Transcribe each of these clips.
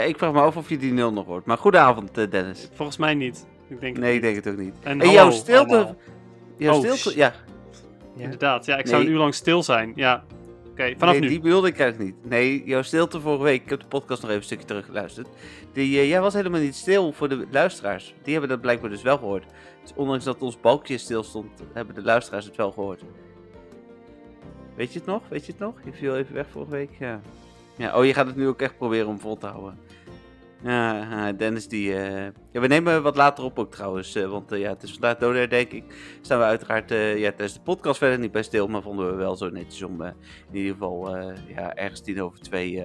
Ja, ik vraag me af of je die nul nog hoort. Maar goedenavond, eh, Dennis. Volgens mij niet. Ik denk Nee, ik denk het ook niet. En En hallo jouw stilte... Jouw Oh, stilte... Ja. Ja. Inderdaad, ja, ik zou een uur lang stil zijn. Ja, oké, vanaf nee, nu. die bedoelde ik eigenlijk niet. Nee, jouw stilte vorige week, ik heb de podcast nog even een stukje teruggeluisterd. Die, eh, jij was helemaal niet stil voor de luisteraars. Die hebben dat blijkbaar dus wel gehoord. Dus ondanks dat ons balkje stil stond, hebben de luisteraars het wel gehoord. Weet je het nog? Weet je het nog? Je viel even weg vorige week. Ja. ja oh, je gaat het nu ook echt proberen om vol te houden. Ja, ah, Dennis die... eh, Ja, we nemen wat later op ook trouwens. eh, want eh, ja, het is vandaag dodenherdenking. Staan we uiteraard eh, ja, tijdens de podcast verder niet bij stil. Maar vonden we wel zo netjes om eh, in ieder geval eh, ja, ergens tien over twee eh,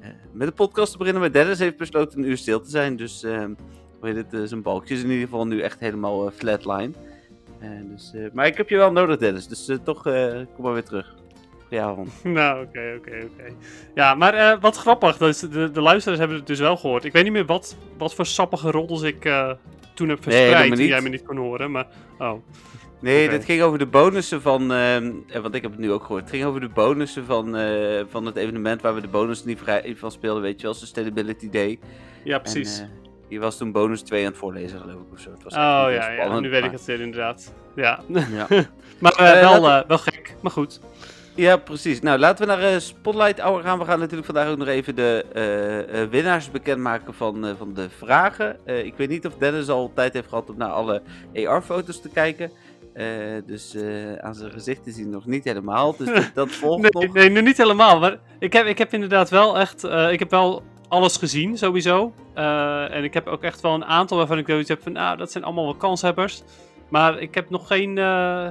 eh, met de podcast te beginnen. Maar Dennis heeft besloten een uur stil te zijn. Dus eh, hoe heet het, eh, zijn balkje is in ieder geval nu echt helemaal eh, flatline. Eh, dus, eh, maar ik heb je wel nodig Dennis. Dus eh, toch, eh, kom maar weer terug. Goedenavond. Nou, oké, oké, oké. Ja, maar eh, wat grappig, dus de, de luisteraars hebben het dus wel gehoord. Ik weet niet meer wat, wat voor sappige roddels ik eh, toen heb verspreid, helemaal die jij me niet kon horen, maar... Oh, Nee, dit ging over de bonussen van. eh, want ik heb het nu ook gehoord. Het ging over de bonussen van, van het evenement waar we de bonus niet vrij van speelden. Weet je wel, Sustainability Day. ja, precies. En, je was toen bonus 2 aan het voorlezen, geloof ik. Of zo. Het was oh ja, heel ja, spannend, nu weet ik het weer inderdaad. Ja, Ja. maar wel, wel gek, maar goed. Ja, precies. Nou, laten we naar eh, Spotlight Hour gaan. We gaan natuurlijk vandaag ook nog even de eh, eh, winnaars bekendmaken van, van de vragen. Ik weet niet of Dennis al tijd heeft gehad om naar alle AR-foto's te kijken. Dus aan zijn gezicht is hij nog niet helemaal. Dus dat, dat volgt Nee, nog. nee, nu niet helemaal. Maar ik heb, ik heb inderdaad wel echt. ik heb wel alles gezien, sowieso. En ik heb ook echt wel een aantal waarvan ik zoiets heb van. Nou, dat zijn allemaal wel kanshebbers. Maar ik heb nog geen,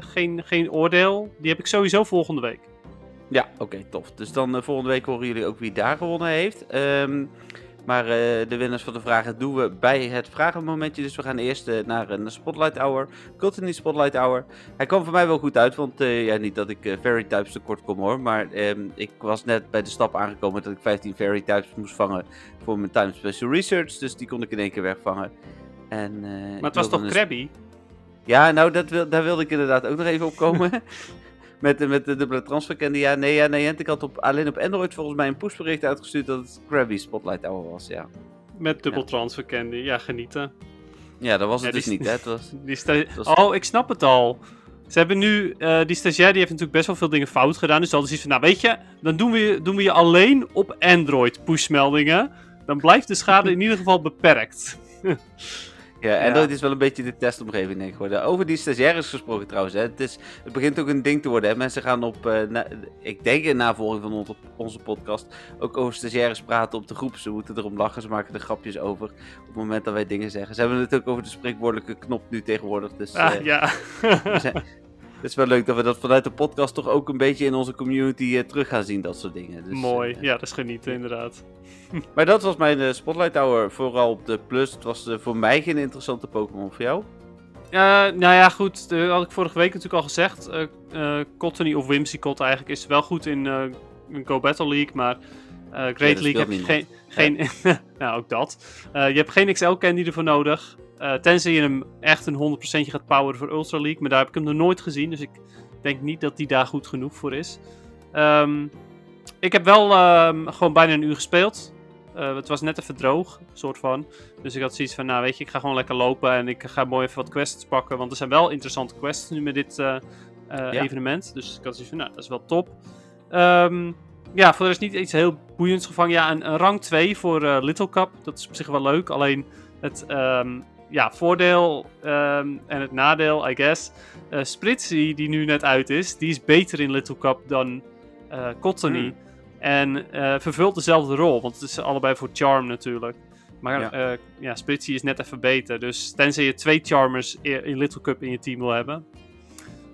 geen, geen oordeel. Die heb ik sowieso volgende week. Ja, oké, tof. Dus dan eh, volgende week horen jullie ook wie daar gewonnen heeft. Ehm, maar eh, de winnaars van de vragen doen we bij het vragenmomentje. Dus we gaan eerst eh, naar een Spotlight Hour. Continue Spotlight Hour. Hij kwam voor mij wel goed uit, want ja, niet dat ik Fairy Types tekort kom hoor. Maar ehm, ik was net bij de stap aangekomen dat ik 15 Fairy Types moest vangen voor mijn Time Special Research. Dus die kon ik in één keer wegvangen. En, Maar het was toch een Krabby? ja, nou, dat wil, daar wilde ik inderdaad ook nog even op komen. met, de- met de dubbele transferkende. Ja, nee, ja, nee. Ik had op, alleen op Android volgens mij een pushbericht uitgestuurd dat het Krabby Spotlight Hour was. Ja, Met dubbel transfer candy. Ja, genieten. ja dat was het Ja, dus niet. Hè. Het was, Die was- Oh, ik snap het al. Ze hebben nu, eh, die stagiair die heeft natuurlijk best wel veel dingen fout gedaan. Dus ze hadden zoiets van, nou weet je, dan doen we, doen we je alleen op Android pushmeldingen. Dan blijft de schade in ieder geval beperkt. ja, Android is wel een beetje de testomgeving denk ik geworden. Over die stagiaires gesproken trouwens. Hè. Het, is, het begint ook een ding te worden. Hè. Mensen gaan op, eh, na- ik denk in navolging van onze, onze podcast, ook over stagiaires praten op de groep. Ze moeten erom lachen, ze maken er grapjes over op het moment dat wij dingen zeggen. Ze hebben het ook over de spreekwoordelijke knop nu tegenwoordig. Dus, Ah, eh, ja. zijn- Het is wel leuk dat we dat vanuit de podcast toch ook een beetje in onze community eh, terug gaan zien, dat soort dingen. Dus, Mooi. Ja, dat is genieten inderdaad. Maar dat was mijn eh, Spotlight Hour, vooral op de Plus. Het was eh, voor mij geen interessante Pokémon voor jou. Eh, nou ja, goed. Dat had ik vorige week natuurlijk al gezegd. eh eh, Cottony of Whimsicott eigenlijk is wel goed in, in Go Battle League. Maar Great League heb je geen... geen nou, ook dat. Je hebt geen XL-candy ervoor nodig. Tenzij je hem echt een 100% gaat poweren voor Ultra League. Maar daar heb ik hem nog nooit gezien. Dus ik denk niet dat die daar goed genoeg voor is. Ehm, ik heb wel ehm, gewoon bijna een uur gespeeld. Eh, het was net even droog, soort van. Dus ik had zoiets van, nou weet je, ik ga gewoon lekker lopen en ik ga mooi even wat quests pakken. Want er zijn wel interessante quests nu met dit eh, eh, evenement. Dus ik had zoiets van, nou, dat is wel top. Ehm, ja, voor de rest niet iets heel boeiends gevangen. Ja, een, een rang 2 voor Little Cup. Dat is op zich wel leuk. Alleen het ehm, ja, voordeel ehm, en het nadeel, I guess. Spritzy, die nu net uit is, die is beter in Little Cup dan Cottony. Hmm. En eh, vervult dezelfde rol, want het is allebei voor Charm natuurlijk. Maar Ja. ja, ja is net even beter. Dus tenzij je twee Charmers in Little Cup in je team wil hebben.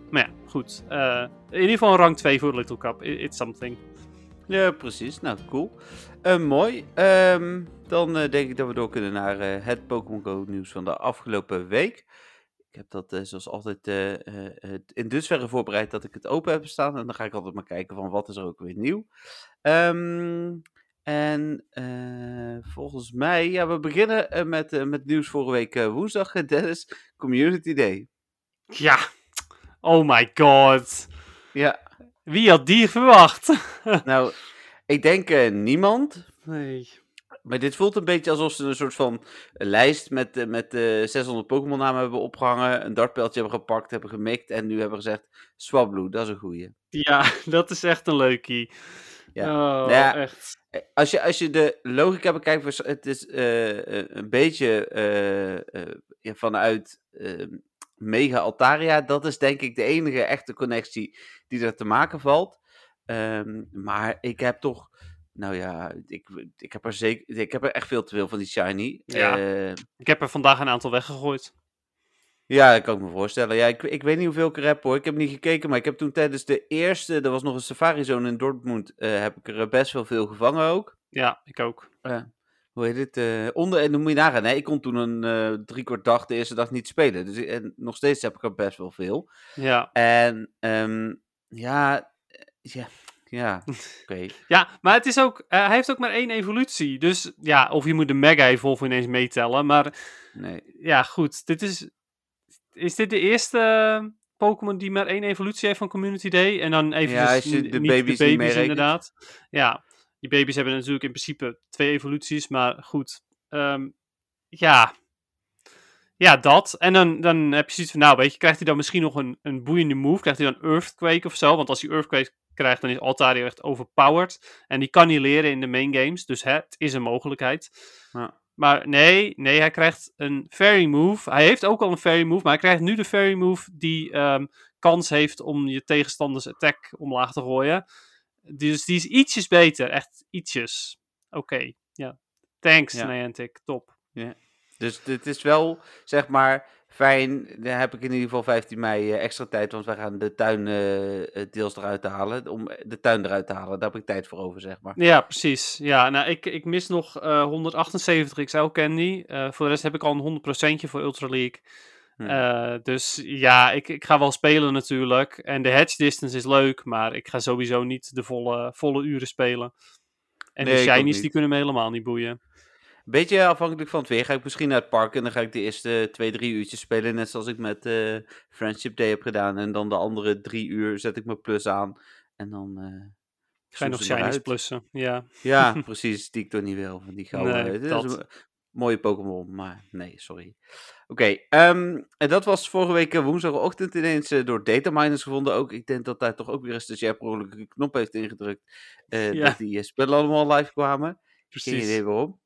Maar ja, goed. Eh, in ieder geval een rang 2 voor Little Cup. It's something. Ja, precies. Nou, cool. Eh, mooi. Ehm, dan eh, denk ik dat we door kunnen naar eh, het Pokémon Go nieuws van de afgelopen week. Ik heb dat eh, zoals altijd het in dusverre voorbereid dat ik het open heb staan. En dan ga ik altijd maar kijken van wat is er ook weer nieuw. Ehm, en volgens mij, ja, we beginnen met, met nieuws vorige week woensdag. Dennis, Community Day. Ja. Oh my god. Ja, Wie had die verwacht? nou, ik denk niemand. nee. Maar dit voelt een beetje alsof ze een soort van lijst met, eh, met eh 600 Pokémon namen hebben opgehangen, een dartpijltje hebben gepakt, hebben gemikt en nu hebben gezegd, Swablu, dat is een goeie. Ja, dat is echt een leukie. Ja. Oh, Ja. echt. Eh, Als je, als je de logica bekijkt, het is eh, eh, een beetje eh, eh, vanuit eh, Mega Altaria. Dat is denk ik de enige echte connectie die er te maken valt. Ehm, maar ik heb toch, nou ja, ik, ik, heb er zeker, ik heb er echt veel te veel van die shiny. Ja. Eh, Ik heb er vandaag een aantal weggegooid. ja, dat kan ik me voorstellen. Ja, ik, ik weet niet hoeveel ik er heb hoor. Ik heb niet gekeken, maar ik heb toen tijdens de eerste, er was nog een safari zone in Dortmund, eh, heb ik er eh, best wel veel gevangen ook. Ja, ik ook. hoe heet het? onder, en dan moet je nagaan, hè? ik kon toen een eh drie kwart dag de eerste dag niet spelen. Dus ik- en nog steeds heb ik er best wel veel. Ja. En ehm, ja, ja, ja, oké. Ja, maar het is ook, eh, hij heeft ook maar één evolutie. Dus ja, of je moet de Mega Evolve ineens meetellen. Maar Nee. ja, goed. Dit is, is dit de eerste eh, Pokémon die maar één evolutie heeft van Community Day? En dan even Ja, je de baby's niet meerekent. inderdaad. Ja, die baby's hebben natuurlijk in principe twee evoluties. Maar goed, ehm, ja... Ja, dat. En dan, dan heb je zoiets van, nou weet je, krijgt hij dan misschien nog een, een boeiende move? Krijgt hij dan Earthquake of zo? Want als hij Earthquake krijgt, dan is Altaria echt overpowered. En die kan hij leren in de main games. Dus hè, het is een mogelijkheid. Ja. Maar nee, nee, hij krijgt een fairy move. Hij heeft ook al een fairy move, maar hij krijgt nu de fairy move die ehm, kans heeft om je tegenstanders attack omlaag te gooien. Dus die is ietsjes beter, echt ietsjes. Oké, ja. Thanks, Ja. Niantic, top. Dus dit is wel, zeg maar, fijn. Dan heb ik in ieder geval 15 mei eh, extra tijd, want wij gaan de tuin eh, eh, deels eruit halen. Om de tuin eruit te halen, daar heb ik tijd voor over, zeg maar. Ja, precies. Ja, nou, ik, ik mis nog eh 178 XL Candy. Eh, voor de rest heb ik al een 100% voor Ultra League. Hm. Eh, dus ja, ik, ik ga wel spelen natuurlijk. En de hedge distance is leuk, maar ik ga sowieso niet de volle, volle uren spelen. En Nee, de shinies die kunnen me helemaal niet boeien. Beetje afhankelijk van het weer. Ga ik misschien naar het park en dan ga ik de eerste twee, drie uurtjes spelen. Net zoals ik met eh, Friendship Day heb gedaan. En dan de andere drie uur zet ik mijn plus aan. En dan. eh Ga je nog shinies plussen? Ja. Ja, precies. Die ik toch niet wil. van Die gouden. Nee, dit is dat. een mooie Pokémon. Maar nee, sorry. Oké. ehm, en dat was vorige week eh, woensdagochtend ineens eh, door dataminers gevonden. Ook, ik denk dat daar toch ook weer een stagiair per ongeluk een knop heeft ingedrukt. Ja. Dat die spellen allemaal live kwamen. Geen Precies. idee waarom.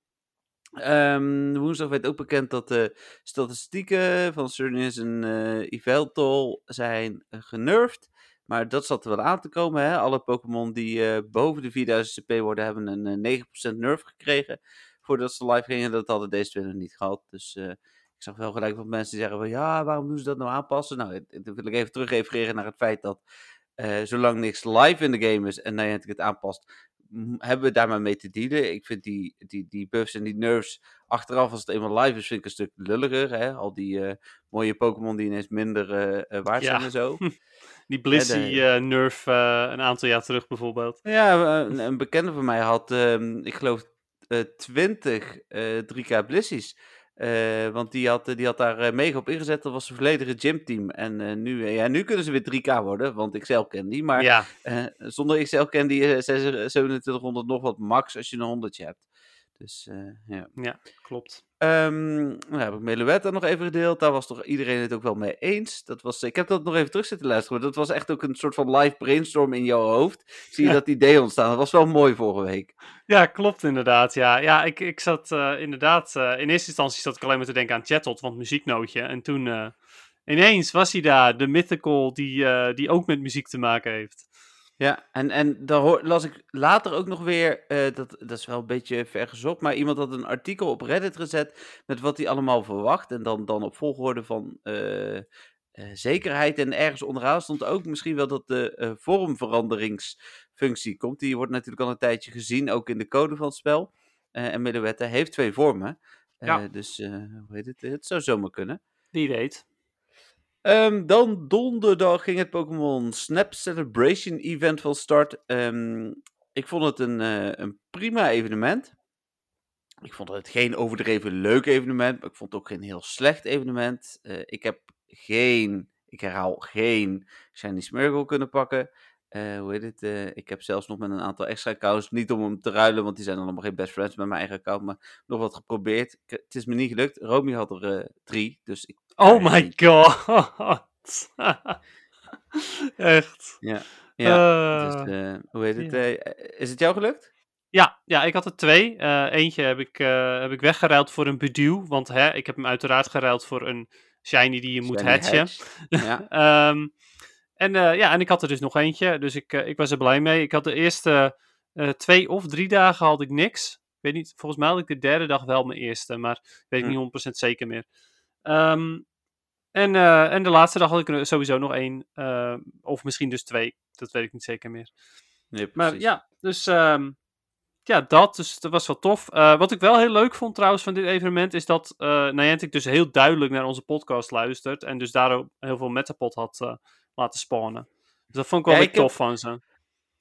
Ehm, woensdag werd ook bekend dat de statistieken van Cernius en Yveltal zijn eh, genervd. Maar dat zat er wel aan te komen. Hè? Alle Pokémon die eh, boven de 4000 CP worden, hebben een eh, 9% nerf gekregen. Voordat ze live gingen. Dat hadden deze twee nog niet gehad. Dus ik zag wel gelijk wat mensen zeggen van ja, waarom doen ze dat nou aanpassen? Nou, dan wil ik even terug refereren naar het feit dat zolang niks live in de game is en Niantic het aanpast, hebben we daar maar mee te dealen. Ik vind die, die, die buffs en die nerfs achteraf, als het eenmaal live is, vind ik een stuk lulliger. Hè? Al die eh, mooie Pokémon die ineens minder eh, eh, waard zijn Ja. en zo. Die Blissey eh, nerf een aantal jaar terug bijvoorbeeld. Ja, een, een bekende van mij had, ehm, ik geloof, eh 20 eh 3K Blissies. Eh, want die had, die had daar eh, mega op ingezet. Dat was een volledige gymteam. En eh, nu, ja, nu kunnen ze weer 3K worden, want XL Candy. Maar ja, zonder XL Candy eh, zijn ze 2700 nog wat max als je een 100 hebt. Dus eh, ja. klopt. Ehm nou heb ik Meluetta nog even gedeeld. Daar was toch iedereen het ook wel mee eens. Dat was, ik heb dat nog even terug zitten luisteren. maar Dat was echt ook een soort van live brainstorm in jouw hoofd. Zie je Ja. dat idee ontstaan. Dat was wel mooi vorige week. Ja, klopt inderdaad. Ja, ja ik, ik zat eh, inderdaad... eh, in eerste instantie zat ik alleen maar te denken aan Chattot, want muzieknootje. En toen eh, ineens was hij daar, de mythical die, die ook met muziek te maken heeft. Ja, en, en dan hoor, las ik later ook nog weer, eh, dat, dat is wel een beetje vergezocht, maar iemand had een artikel op Reddit gezet met wat hij allemaal verwacht. En dan, dan op volgorde van eh, eh, zekerheid. En ergens onderaan stond ook misschien wel dat de vormveranderingsfunctie komt. Die wordt natuurlijk al een tijdje gezien, ook in de code van het spel. En Middenwette heeft twee vormen. Ja. Dus, hoe heet het? Het zou zomaar kunnen. Die weet. Ehm, dan donderdag ging het Pokémon Snap Celebration Event van start. Ehm, ik vond het een, eh, een prima evenement. Ik vond het geen overdreven leuk evenement, maar ik vond het ook geen heel slecht evenement. Eh, ik heb geen, ik herhaal geen Shiny Smeargle kunnen pakken. eh, hoe heet het? ik heb zelfs nog met een aantal extra accounts, niet om hem te ruilen, want die zijn dan allemaal geen best friends met mijn eigen account, maar nog wat geprobeerd. Het is me niet gelukt. Romy had er drie, dus ik... Oh Ja, my god. Echt. Ja, Eh, dus eh, hoe heet het? ja. eh, is het jou gelukt? Ja, ja, ik had er twee. Eh, eentje heb ik, eh, heb ik weggeruild voor een beduw. Want hè, ik heb hem uiteraard geruild voor een shiny die je moet hatchen. Hatch. Ja, Ehm, en, eh, ja, en ik had er dus nog eentje. Dus ik, eh, ik was er blij mee. Ik had de eerste eh, twee of drie dagen had ik niks. Ik weet niet, volgens mij had ik de derde dag wel mijn eerste. Maar weet ik Hm. niet 100% zeker meer. Ehm, en, eh, en de laatste dag had ik sowieso nog één. eh, of misschien dus twee. Dat weet ik niet zeker meer. nee, Maar ja, dus ehm, ja, dat. Dus dat was wel tof. Eh, wat ik wel heel leuk vond trouwens van dit evenement is dat Niantic dus heel duidelijk naar onze podcast luistert. En dus daarom heel veel Metapod had laten spawnen. Dus dat vond ik wel Ja, weer ik heb- tof van ze.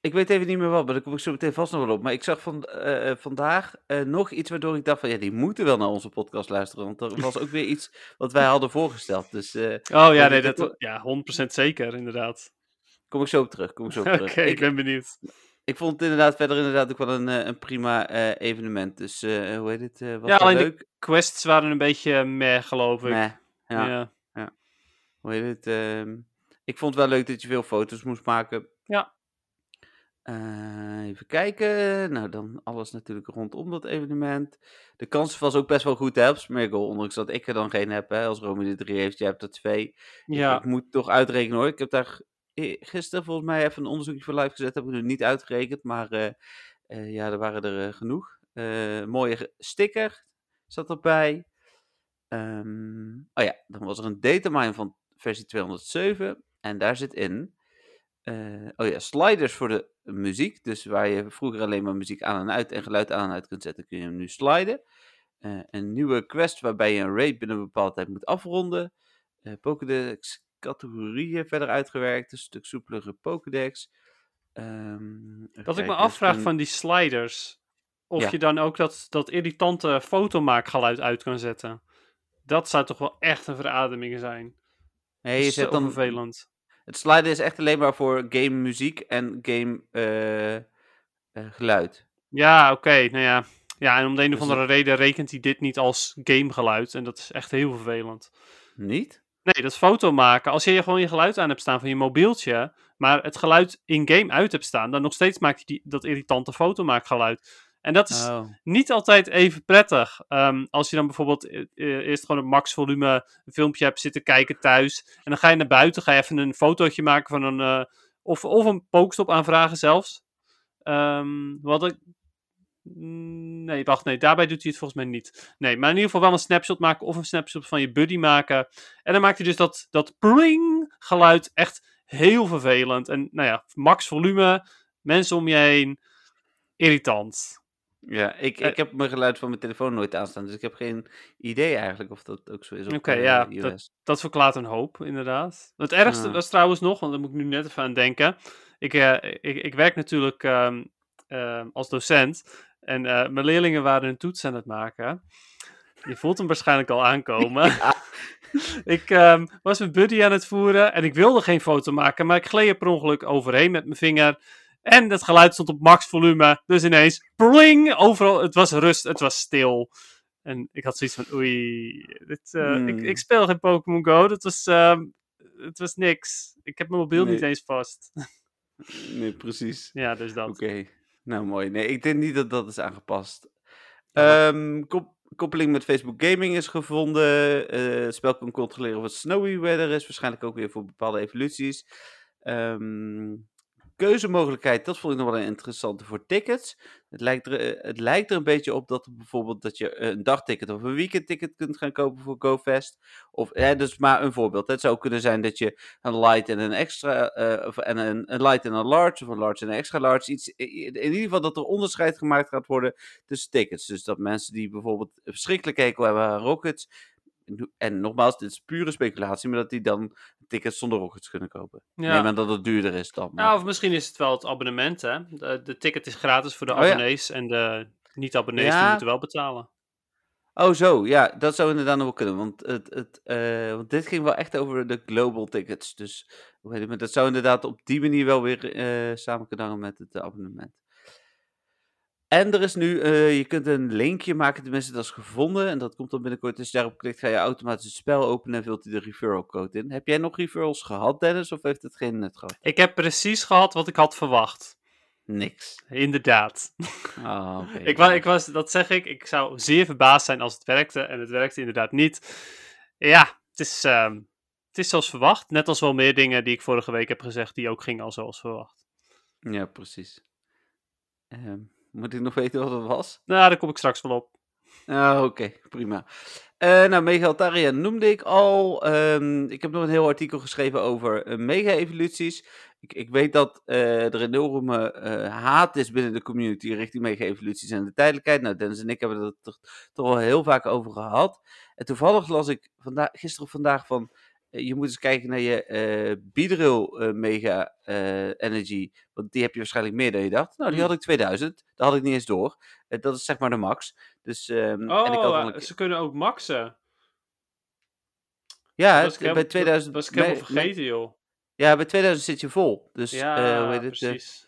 Ik weet even niet meer wat, maar daar kom ik zo meteen vast nog wel op. Maar ik zag van, eh, eh, vandaag eh, nog iets waardoor ik dacht van, ja, die moeten wel naar onze podcast luisteren. Want er was ook weer iets wat wij hadden voorgesteld. Dus Oh ja, nee, dat, ja 100% zeker, inderdaad. kom ik zo op terug, kom ik zo op Oké, terug. ik ik, ben benieuwd. ik vond het inderdaad verder inderdaad ook wel een, een prima evenement. Dus hoe heet het? was Ja, alleen de- leuk. Quests waren een beetje meh, geloof ik. Nee, ja, ja. hoe heet het? ehm, ik vond het wel leuk dat je veel foto's moest maken. Ja. Eh, even kijken. Nou, dan alles natuurlijk rondom dat evenement. De kans was ook best wel goed hè, op Smirgle, ondanks dat ik er dan geen heb. Hè. Als Romy er drie heeft, jij hebt er twee. Ja. Ik moet toch uitrekenen hoor. Ik heb daar gisteren volgens mij even een onderzoekje voor live gezet. Heb ik nu niet uitgerekend, maar eh, eh, ja, er waren er genoeg. Mooie sticker zat erbij. Ehm, oh ja, dan was er een datamine van versie 207. En daar zit in. Eh, oh ja, sliders voor de muziek. Dus waar je vroeger alleen maar muziek aan en uit en geluid aan en uit kunt zetten, kun je hem nu sliden. Eh, een nieuwe quest waarbij je een raid binnen een bepaalde tijd moet afronden. Eh Pokédex categorieën verder uitgewerkt. Een stuk soepelere Pokédex. Even Dat ik me afvraag een- van die sliders. Of Ja. je dan ook dat, dat irritante fotomaakgeluid uit kan zetten. Dat zou toch wel echt een verademing zijn. Nee, je zet dan... vervelend. Het sliden is echt alleen maar voor game muziek en game eh, eh, geluid. Ja, oké. nou ja. Ja, en om de een of Dus andere reden rekent hij dit niet als gamegeluid. En dat is echt heel vervelend. Niet? Nee, dat foto maken. Als je gewoon je geluid aan hebt staan van je mobieltje. Maar het geluid in-game uit hebt staan. Dan nog steeds maakt hij die, dat irritante fotomaakgeluid. En dat is Oh. niet altijd even prettig. Ehm, als je dan bijvoorbeeld eh, eh, eerst gewoon op max volume een filmpje hebt zitten kijken thuis. En dan ga je naar buiten, ga je even een fotootje maken van een. eh, of, of een pokestop aanvragen zelfs. Ehm wat ik. Nee, wacht, nee, daarbij doet hij het volgens mij niet. Nee, maar in ieder geval wel een snapshot maken of een snapshot van je buddy maken. En dan maakt hij dus dat, dat pling geluid echt heel vervelend. En nou ja, max volume, mensen om je heen, irritant. Ja, ik, Eh. ik heb mijn geluid van mijn telefoon nooit aanstaan, dus ik heb geen idee eigenlijk of dat ook zo is Oké, eh, ja, iOS. Dat verklaart een hoop, inderdaad. Het ergste was trouwens nog, want daar moet ik nu net even aan denken. Ik, eh, ik, ik werk natuurlijk ehm, ehm, als docent. En mijn leerlingen waren een toets aan het maken. Je voelt hem waarschijnlijk al aankomen. ik ehm, was mijn buddy aan het voeren en ik wilde geen foto maken, maar ik gleed er per ongeluk overheen met mijn vinger. En het geluid stond op max volume. Dus ineens, pling, overal. Het was rust, het was stil. En ik had zoiets van, oei, dit, eh, ik, Hmm. ik speel geen Pokémon Go. Dat was, ehm, het was niks. Ik heb mijn mobiel Nee. niet eens vast. Nee, precies. ja, dus dat. Oké, nou mooi. Nee, ik denk niet dat dat is aangepast. Ja. Ehm, kop- koppeling met Facebook Gaming is gevonden. Eh, het spel kan controleren of het snowy weather is. Waarschijnlijk ook weer voor bepaalde evoluties. Ehm, keuzemogelijkheid, dat vond ik nog wel een interessante voor tickets. Het lijkt, er, eh, het lijkt er een beetje op dat bijvoorbeeld dat je een dagticket of een weekendticket kunt gaan kopen voor GoFest. Of, hè, dus maar een voorbeeld. Het zou kunnen zijn dat je een light en een extra, eh, of, en een, een light en een large, of een large en een extra large. Iets, in ieder geval dat er onderscheid gemaakt gaat worden tussen tickets. Dus dat mensen die bijvoorbeeld verschrikkelijk hekel hebben aan rockets. En nogmaals, dit is pure speculatie, maar dat die dan tickets zonder rockets kunnen kopen. Ja. Nee, maar dat het duurder is dan. maar- Ja, of misschien is het wel het abonnement, hè. De, de ticket is gratis voor de Oh ja. abonnees en de niet-abonnees die moeten wel betalen. Oh, zo. Ja, dat zou inderdaad nog wel kunnen. Want, het, het, eh, want dit ging wel echt over de global tickets. Dus dat zou inderdaad op die manier wel weer eh, samen kunnen hangen met het abonnement. En er is nu, eh, je kunt een linkje maken, tenminste dat is gevonden. En dat komt dan binnenkort. Als je daarop klikt, ga je automatisch het spel openen en vult hij de referral code in. Heb jij nog referrals gehad, Dennis? Of heeft het geen nut gehad? Ik heb precies gehad wat ik had verwacht. Niks. Inderdaad. Oh. Ik, wa ik was, dat zeg ik, ik zou zeer verbaasd zijn als het werkte. En het werkte inderdaad niet. Ja, het is, ehm, het is zoals verwacht. Net als wel meer dingen die ik vorige week heb gezegd, die ook gingen al zoals verwacht. Ja, precies. Ehm, moet ik nog weten wat het was? Nou, daar kom ik straks wel op. Ah, oké, prima. Eh nou, Mega Altaria noemde ik al. Ehm, ik heb nog een heel artikel geschreven over eh, mega-evoluties. Ik, ik weet dat eh, er enorme eh, haat is binnen de community richting mega-evoluties en de tijdelijkheid. Nou, Dennis en ik hebben het er toch, toch wel heel vaak over gehad. En toevallig las ik vandaag, gisteren of vandaag van... eh, je moet eens kijken naar je eh Beedrill eh, Mega Energy. Want die heb je waarschijnlijk meer dan je dacht. Nou, die Hmm. had ik 2000. Dat had ik niet eens door. Dat is zeg maar de max. Dus, ehm, en ik had Oh, een ze kunnen ook maxen. Ja, was bij 2000. Dat was ik helemaal vergeten, joh. ja, bij 2000 zit je vol. Dus, Ja, hoe heet het, precies.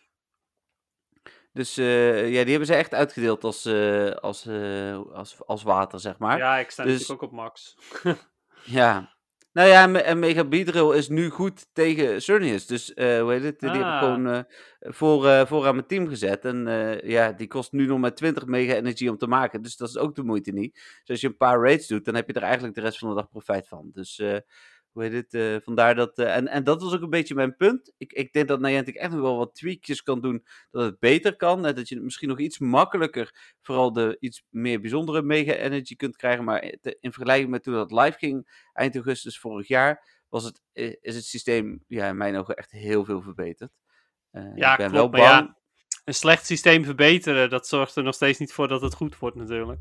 dus ja, die hebben ze echt uitgedeeld als, als, als, als water, zeg maar. Ja, ik sta dus- natuurlijk ook op max. Ja. Nou ja, en, en Mega Beedrill is nu goed tegen Cernius. Dus eh, hoe heet het? Die heb ik Ah. gewoon eh, voor, eh, voor aan mijn team gezet. En eh, ja, die kost nu nog maar 20 mega energie om te maken. Dus dat is ook de moeite niet. Dus als je een paar raids doet, dan heb je er eigenlijk de rest van de dag profijt van. Dus eh, hoe heet het? eh, vandaar dat. eh, en, en dat was ook een beetje mijn punt. Ik, ik denk dat Niantic echt nog wel wat tweakjes kan doen. Dat het beter kan. En dat je misschien nog iets makkelijker. Vooral de iets meer bijzondere mega energy kunt krijgen. Maar te- in vergelijking met toen dat live ging eind augustus vorig jaar, was het, eh, is het systeem ja, in mijn ogen echt heel veel verbeterd. Eh, Ja, ik ben klopt, wel maar bang. ja, Een slecht systeem verbeteren, dat zorgt er nog steeds niet voor dat het goed wordt natuurlijk.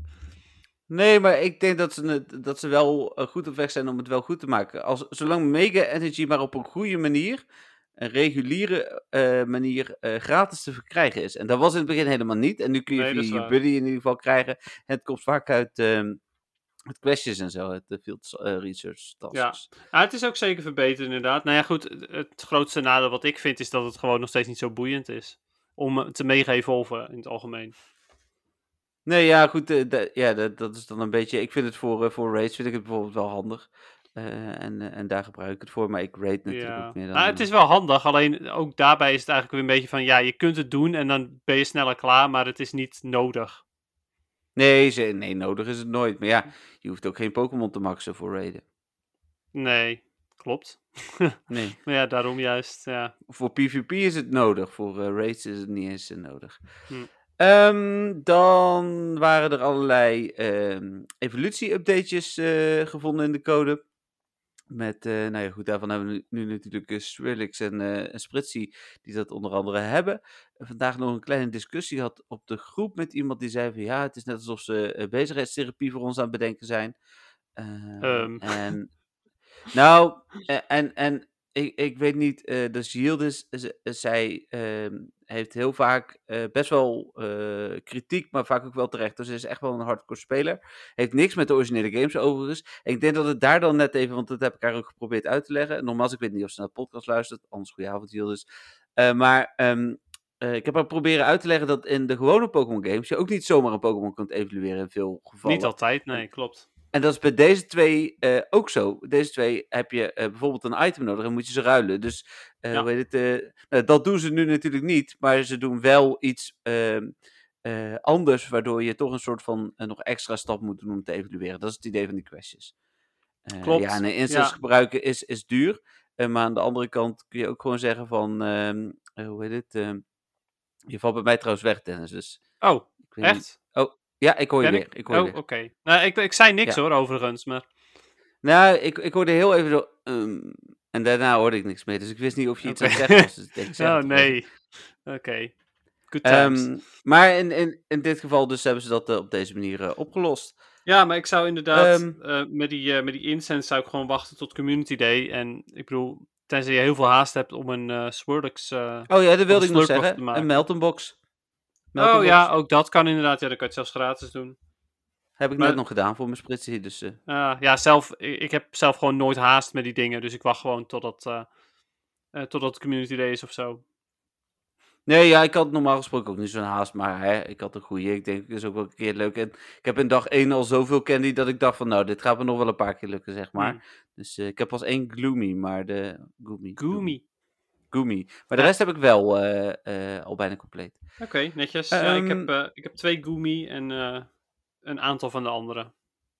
Nee, maar ik denk dat ze, dat ze wel eh, goed op weg zijn om het wel goed te maken. Als, zolang Mega Energy maar op een goede manier, een reguliere eh, manier, eh, gratis te verkrijgen is. En dat was in het begin helemaal niet. En nu kun je Nee, via je buddy in ieder geval krijgen. En het komt vaak uit ehm het questions en zo, uit de field research tasks. Ja. Ah, het is ook zeker verbeterd inderdaad. Nou ja, goed, het- grootste nadeel wat ik vind is dat het gewoon nog steeds niet zo boeiend is. Om te mega-evolven in het algemeen. Nee, ja, goed. eh, ja, dat, dat is dan een beetje. Ik vind het voor, eh, voor raids vind ik het bijvoorbeeld wel handig. Eh, en, en daar gebruik ik het voor. Maar ik raid natuurlijk Ja. ook meer dan. Nou, het is wel handig, alleen ook daarbij is het eigenlijk weer een beetje van, ja, je kunt het doen en dan ben je sneller klaar, maar het is niet nodig. Nee, ze, nee, nodig is het nooit. Maar ja, je hoeft ook geen Pokémon te maxen voor raiden. Nee, klopt. Nee. Maar ja, daarom juist, ja. Voor PvP is het nodig. Voor raids is het niet eens nodig. Hm. Ehm, dan waren er allerlei ehm, evolutie-updates eh, gevonden in de code. Met, eh, nou ja, goed, daarvan hebben we nu, nu natuurlijk uh, Swirlix en, eh en Spritzy, die dat onder andere hebben. En vandaag nog een kleine discussie gehad op de groep met iemand die zei van ja, het is net alsof ze eh, bezigheidstherapie voor ons aan het bedenken zijn. Ehm, Ehm. En, nou, eh, en, en ik, ik weet niet, eh de Yildiz, zij ehm, heeft heel vaak eh, best wel eh, kritiek, maar vaak ook wel terecht. Dus ze is echt wel een hardcore speler. Heeft niks met de originele games overigens. En ik denk dat het daar dan net even, want dat heb ik haar ook geprobeerd uit te leggen. Nogmaals, ik weet niet of ze naar de podcast luistert, anders goedenavond Yildiz. Eh maar ehm, eh, ik heb haar proberen uit te leggen dat in de gewone Pokémon games je ook niet zomaar een Pokémon kunt evalueren in veel gevallen. Niet altijd, nee, klopt. En dat is bij deze twee eh, ook zo. Deze twee heb je eh, bijvoorbeeld een item nodig en moet je ze ruilen. Dus eh, Ja. hoe heet het, nou, dat doen ze nu natuurlijk niet, maar ze doen wel iets ehm, eh, anders, waardoor je toch een soort van nog extra stap moet doen om te evalueren. Dat is het idee van die questions. Klopt, Ja, en instance ja. gebruiken is, is duur. maar aan de andere kant kun je ook gewoon zeggen van, ehm, eh, hoe heet het, ehm, je valt bij mij trouwens weg, Dennis. Dus Oh, weet niet- echt? Ja, ik hoor je Ben weer. Ik hoor je oh, oké. Nou, ik, ik zei niks Ja. hoor, overigens, maar... Nou, ik, ik hoorde heel even zo. ehm, en daarna hoorde ik niks meer. Dus ik wist niet of je iets aan het zeggen was. Dus ik Oh, nee. Oké. Ehm, maar in, in, in dit geval dus hebben ze dat eh, op deze manier eh, opgelost. Ja, maar ik zou inderdaad Ehm. eh, met, die, met die incense zou ik gewoon wachten tot Community Day. En ik bedoel, tenzij je heel veel haast hebt om een Swirlix... Oh ja, dat wilde ik nog zeggen. Een Melton Oh ja, ook dat kan inderdaad. Ja, dan kan je het zelfs gratis doen. Heb ik Maar- net nog gedaan voor mijn spritsie, dus... eh, Eh, ja, zelf, ik, ik heb zelf gewoon nooit haast met die dingen. Dus ik wacht gewoon totdat, eh, totdat het community day is of zo. Nee, ja, ik had normaal gesproken ook niet zo'n haast, maar hè, ik had een goede. Ik denk, dat is ook wel een keer leuk. En ik heb in dag 1 al zoveel candy dat ik dacht van, nou, dit gaat me nog wel een paar keer lukken, zeg maar. Hmm. Dus ik heb pas één Gloomy, maar de... Goomy. Goomy. Goomy. Maar de rest heb ik wel eh, eh, al bijna compleet. Oké, netjes. ik, heb, Ehm, eh, ik heb twee Goomy en een aantal van de andere.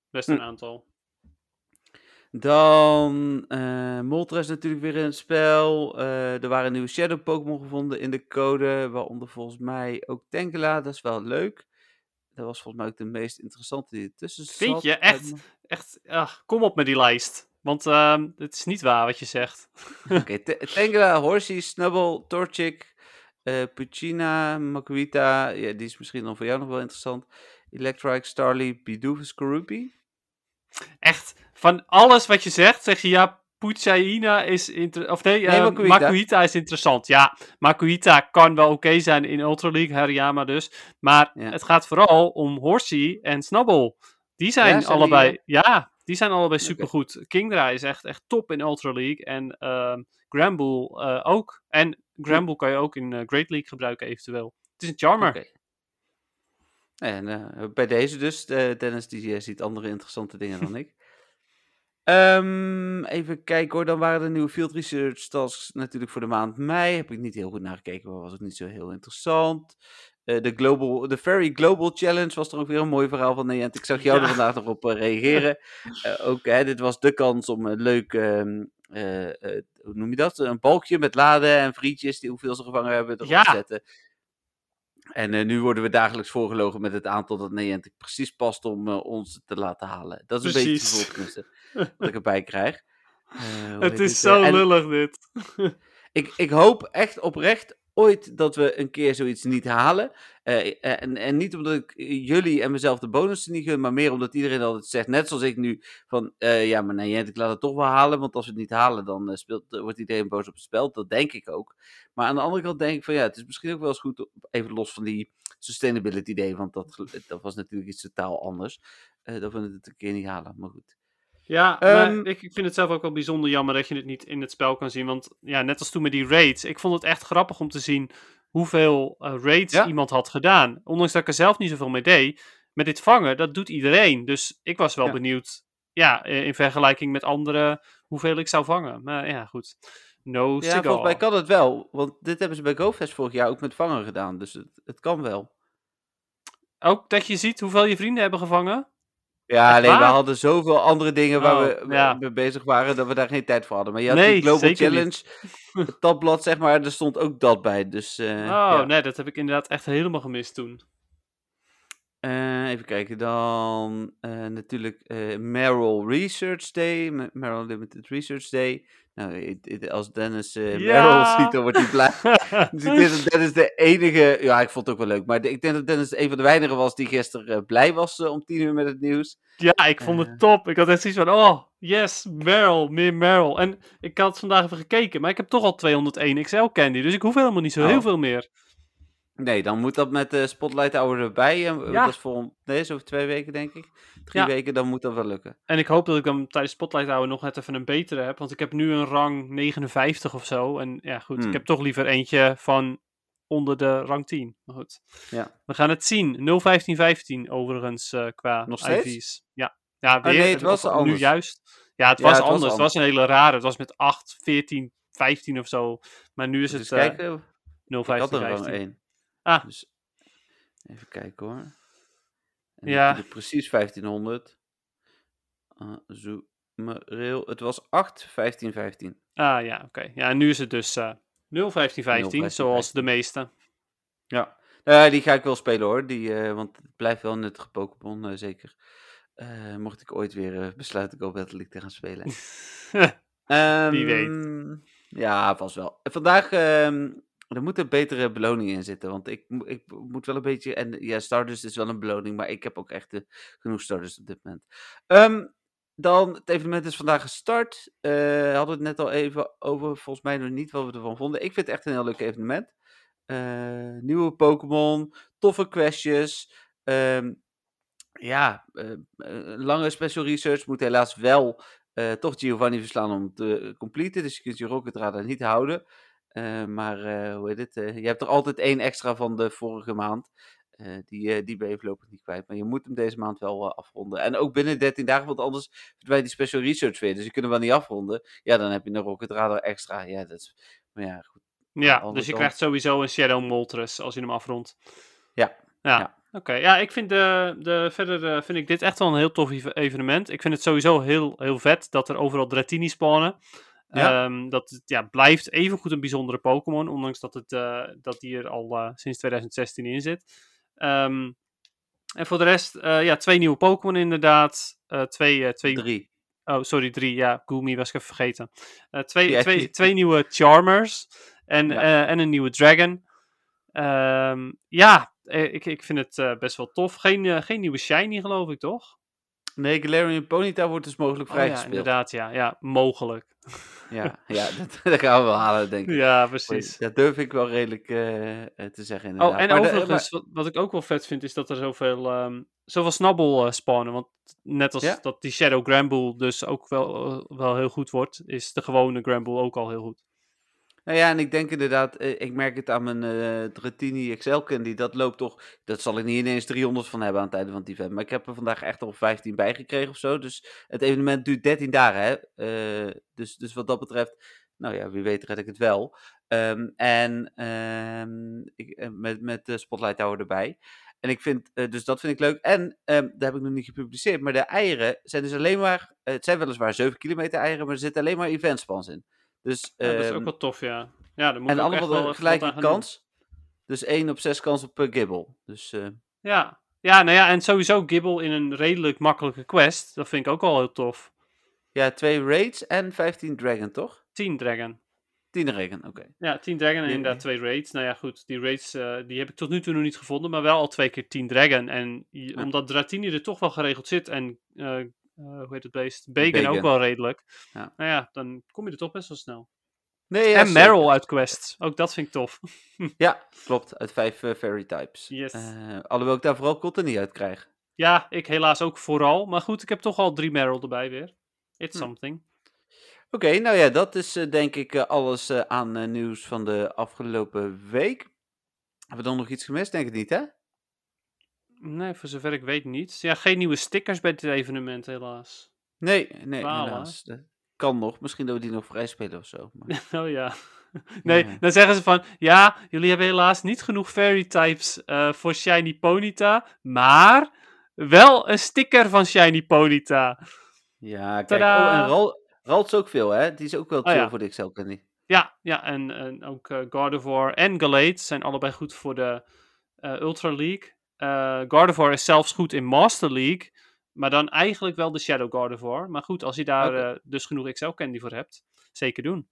Best een Hm. aantal. Dan Moltres natuurlijk weer in het spel. Er waren nieuwe Shadow Pokémon gevonden in de code. Waaronder volgens mij ook Tangela. Dat is wel leuk. Dat was volgens mij ook de meest interessante die ertussen zat. Vind je? Echt? Echt, ach, kom op met die lijst. Want ehm, het is niet waar wat je zegt. Oké, T- Tangela, Horsey, Snubble, Torchic, eh Puccina, Makuita. Ja, die is misschien dan voor jou nog wel interessant. Electrike, Starly, Bidoof, Skorupi. Echt, van alles wat je zegt, zeg je ja, Pucciaina is interessant. Of nee, Nee, eh. Makuhita is interessant. Ja, Makuhita kan wel oké zijn in Ultra League, Hariyama dus. Maar Ja. het gaat vooral om Horsey en Snubble. Die zijn, Ja, zijn die, allebei, ja, die zijn allebei supergoed. Kingdra is echt, echt top in Ultra League. En ehm Gramble eh, ook. En Gramble kan je ook in eh, Great League gebruiken eventueel. Het is een charmer. En eh, bij deze dus, Dennis die ziet andere interessante dingen dan ik. Ehm, even kijken hoor, dan waren er nieuwe field research tasks natuurlijk voor de maand mei. Heb ik niet heel goed naar gekeken, maar was ook niet zo heel interessant. Eh, de, global, de Very Global Challenge was er ook weer een mooi verhaal van. Nee, ik zag jou Ja. er vandaag nog op eh, reageren. Eh, ook, hè, dit was de kans om een leuk, ehm, eh, eh, hoe noem je dat? Een balkje met laden en frietjes, die hoeveel ze gevangen hebben, erop Ja. te zetten. En nu worden we dagelijks voorgelogen met het aantal dat Niantic precies past om ons te laten halen. Dat is een beetje tenminste, wat ik erbij krijg. Het is zo en lullig dit. Ik, ik hoop echt oprecht ooit dat we een keer zoiets niet halen. Eh, eh, en, en niet omdat ik jullie en mezelf de bonussen niet gun, maar meer omdat iedereen altijd zegt, net zoals ik nu, van eh, ja, maar Niantic laat het toch wel halen, want als we het niet halen, dan eh, speelt, eh, wordt iedereen boos op het spel. Dat denk ik ook. Maar aan de andere kant denk ik van ja, het is misschien ook wel eens goed, even los van die sustainability idee, want dat, dat was natuurlijk iets totaal anders, eh, dat we het een keer niet halen. Maar goed. Ja, maar Ehm, ik, ik vind het zelf ook wel bijzonder jammer dat je het niet in het spel kan zien. Want ja, net als toen met die raids. Ik vond het echt grappig om te zien hoeveel eh, raids Ja. iemand had gedaan. Ondanks dat ik er zelf niet zoveel mee deed. Met dit vangen, dat doet iedereen. Dus ik was wel Ja. benieuwd, ja, in vergelijking met anderen, hoeveel ik zou vangen. Maar ja, goed. No Ja, cigar. volgens mij kan het wel, want dit hebben ze bij GoFest vorig jaar ook met vangen gedaan, dus het, het kan wel. Ook dat je ziet hoeveel je vrienden hebben gevangen. Ja, alleen we hadden zoveel andere dingen waar Oh, we ja. mee bezig waren dat we daar geen tijd voor hadden. Maar je had Nee, die Global Challenge, het tabblad zeg maar, er stond ook dat bij. Dus eh, oh, ja. nee, dat heb ik inderdaad echt helemaal gemist toen. Eh, even kijken, dan eh, natuurlijk Merrill Research Day, Merrill Limited Research Day. Nou, als Dennis Ja. Merrill ziet, dan wordt hij blij. Dus ik denk dat Dennis de enige, ja ik vond het ook wel leuk, maar de- ik denk dat Dennis een van de weinigen was die gisteren eh, blij was eh, om tien uur met het nieuws. Ja, ik vond het top. Ik had echt zoiets van, oh, yes, Meryl, meer Meryl. En ik had vandaag even gekeken, maar ik heb toch al 201 XL candy, dus ik hoef helemaal niet zo Oh. heel veel meer. Nee, dan moet dat met de Spotlight Hour erbij. En Ja. Dat is voor, nee, is over twee weken denk ik. Drie Ja. weken, dan moet dat wel lukken. En ik hoop dat ik dan tijdens Spotlight Hour nog net even een betere heb, want ik heb nu een rang 59 of zo. En ja, goed, Hmm. ik heb toch liever eentje van onder de rang 10. Maar goed, Ja. we gaan het zien. 01515 overigens eh, qua Nog steeds? IV's. Ja, ja weer, Oh, nee, het was of nu anders. juist. Ja, het Ja, was anders. Het was een hele rare. Het was met 8, 14, 15 of zo. Maar nu is Dus het eh kijken, ik had 015 er rang 15. 1. Ah. Dus even kijken hoor. En Ja. Precies 1500. Uh, zo, rail. Het was 8, 15, 15. Ah ja, oké. Ja, en nu is het dus eh 01515, 01515. zoals de meeste. Ja. Nou, die ga ik wel spelen hoor. Die, eh, want het blijft wel een nuttige Pokémon, eh, zeker. Eh, mocht ik ooit weer besluiten Go Battle League te gaan spelen. Wie weet. Ja, vast wel. Vandaag, er moet een betere beloning in zitten. Want ik, ik moet wel een beetje. En ja, Stardust is wel een beloning. Maar ik heb ook echt eh, genoeg Stardust op dit moment. Ehm, dan, het evenement is vandaag gestart. Eh hadden we het net al even over. Volgens mij nog niet wat we ervan vonden. Ik vind het echt een heel leuk evenement. Eh, nieuwe Pokémon, toffe questjes. ehm, ja, uh, lange special research moet helaas wel uh, toch Giovanni verslaan om te completen. Dus je kunt je Rocket Radar niet houden. Uh, maar hoe heet het? je hebt er altijd één extra van de vorige maand. die, die ben je voorlopig niet kwijt. Maar je moet hem deze maand wel afronden. En ook binnen 13 dagen, want anders verdwijnt die special research weer. Dus je kunt hem wel niet afronden. Ja, dan heb je een Rocket Radar extra. Ja, dat is. Maar ja, goed. Ja, dus je krijgt sowieso een Shadow Moltres als je hem afrondt. Ja. Ja. ja. Oké, ja, ik vind, de, de, verder vind ik dit echt wel een heel tof evenement. Ik vind het sowieso heel, heel vet dat er overal Dratini spawnen. Ja. Um, dat ja, blijft evengoed een bijzondere Pokémon, ondanks dat, het, uh, dat die er al uh, sinds 2016 in zit. Um, en voor de rest, ja, twee nieuwe Pokémon inderdaad. twee, twee... Drie. Oh, sorry, drie. Ja, Goomy was ik even vergeten. twee, ja, twee, twee nieuwe Charmers en, ja. en een nieuwe Dragon. Um, ja, eh, ik, ik vind het best wel tof. Geen, geen nieuwe shiny, geloof ik, toch? Nee, Galarian Ponyta wordt dus mogelijk vrijgespeeld. Oh, ja, inderdaad, ja. Ja, mogelijk. Ja, ja dat, dat, gaan we wel halen, denk ik. Ja, precies. Dat durf ik wel redelijk te zeggen, inderdaad. Oh, en maar overigens, de, maar... wat, ik ook wel vet vind, is dat er zoveel, um, zoveel snabbel spawnen. Want net als ja? dat die Shadow Gramble dus ook wel, wel heel goed wordt, is de gewone Gramble ook al heel goed. Nou ja, en ik denk inderdaad, eh, ik merk het aan mijn uh, Dratini XL Candy, dat loopt toch, dat zal ik niet ineens 300 van hebben aan het einde van het event, maar ik heb er vandaag echt al 15 bij gekregen of zo, dus het evenement duurt 13 dagen, hè. Uh, dus, dus wat dat betreft, nou ja, wie weet red ik het wel. Um, en um, ik, met, met de Spotlight Tower erbij. En ik vind, dus dat vind ik leuk. En um, daar heb ik nog niet gepubliceerd, maar de eieren zijn dus alleen maar, het zijn weliswaar 7 kilometer eieren, maar er zitten alleen maar eventspans in. Dus, ja, dat is ook ehm, wel tof, ja. ja dan moet en allemaal de gelijke kans. Dus 1 op 6 kans op Gibble. Dus, uh, ja. ja, nou ja, en sowieso Gibble in een redelijk makkelijke quest. Dat vind ik ook al heel tof. Ja, 2 raids en 15 dragon, toch? 10 dragon. 10 dragon, oké. Ja, 10 dragon en inderdaad 2 raids. Nou ja, goed, die raids uh, die heb ik tot nu toe nog niet gevonden, maar wel al twee keer 10 dragon. En ja. omdat Dratini er toch wel geregeld zit en uh, hoe heet het beest? Bacon, ook wel redelijk. Ja. Nou ja, dan kom je er toch best wel snel. Nee, ja, en Meryl uit Quest. Ook dat vind ik tof. ja, klopt. Uit vijf uh, fairy types. Yes. Uh, alhoewel ik daar vooral niet uit krijg. Ja, ik helaas ook vooral. Maar goed, ik heb toch al drie Meryl erbij weer. It's hm. something. Oké, okay, nou ja, dat is uh, denk ik alles aan nieuws van de afgelopen week. Hebben we dan nog iets gemist? Denk ik niet, hè? Nee, voor zover ik weet niet. Ja, geen nieuwe stickers bij dit evenement, helaas. Nee, nee, helaas. Dat kan nog. Misschien dat we die nog vrij spelen of zo. Maar... oh ja. Nee, dan zeggen ze van, ja, jullie hebben helaas niet genoeg fairy types uh, voor Shiny Ponyta, maar wel een sticker van Shiny Ponyta. Ja, kijk, oh, en Ral Ralt is ook veel, hè? Die is ook wel oh chill oh, ja. voor de XL Candy. Ja, ja, en, en ook uh, Gardevoir en Galate zijn allebei goed voor de uh, Ultra League. Uh, Gardevoir is zelfs goed in Master League. Maar dan eigenlijk wel de Shadow Gardevoir. Maar goed, als je daar okay. uh, dus genoeg XL Candy voor hebt, zeker doen.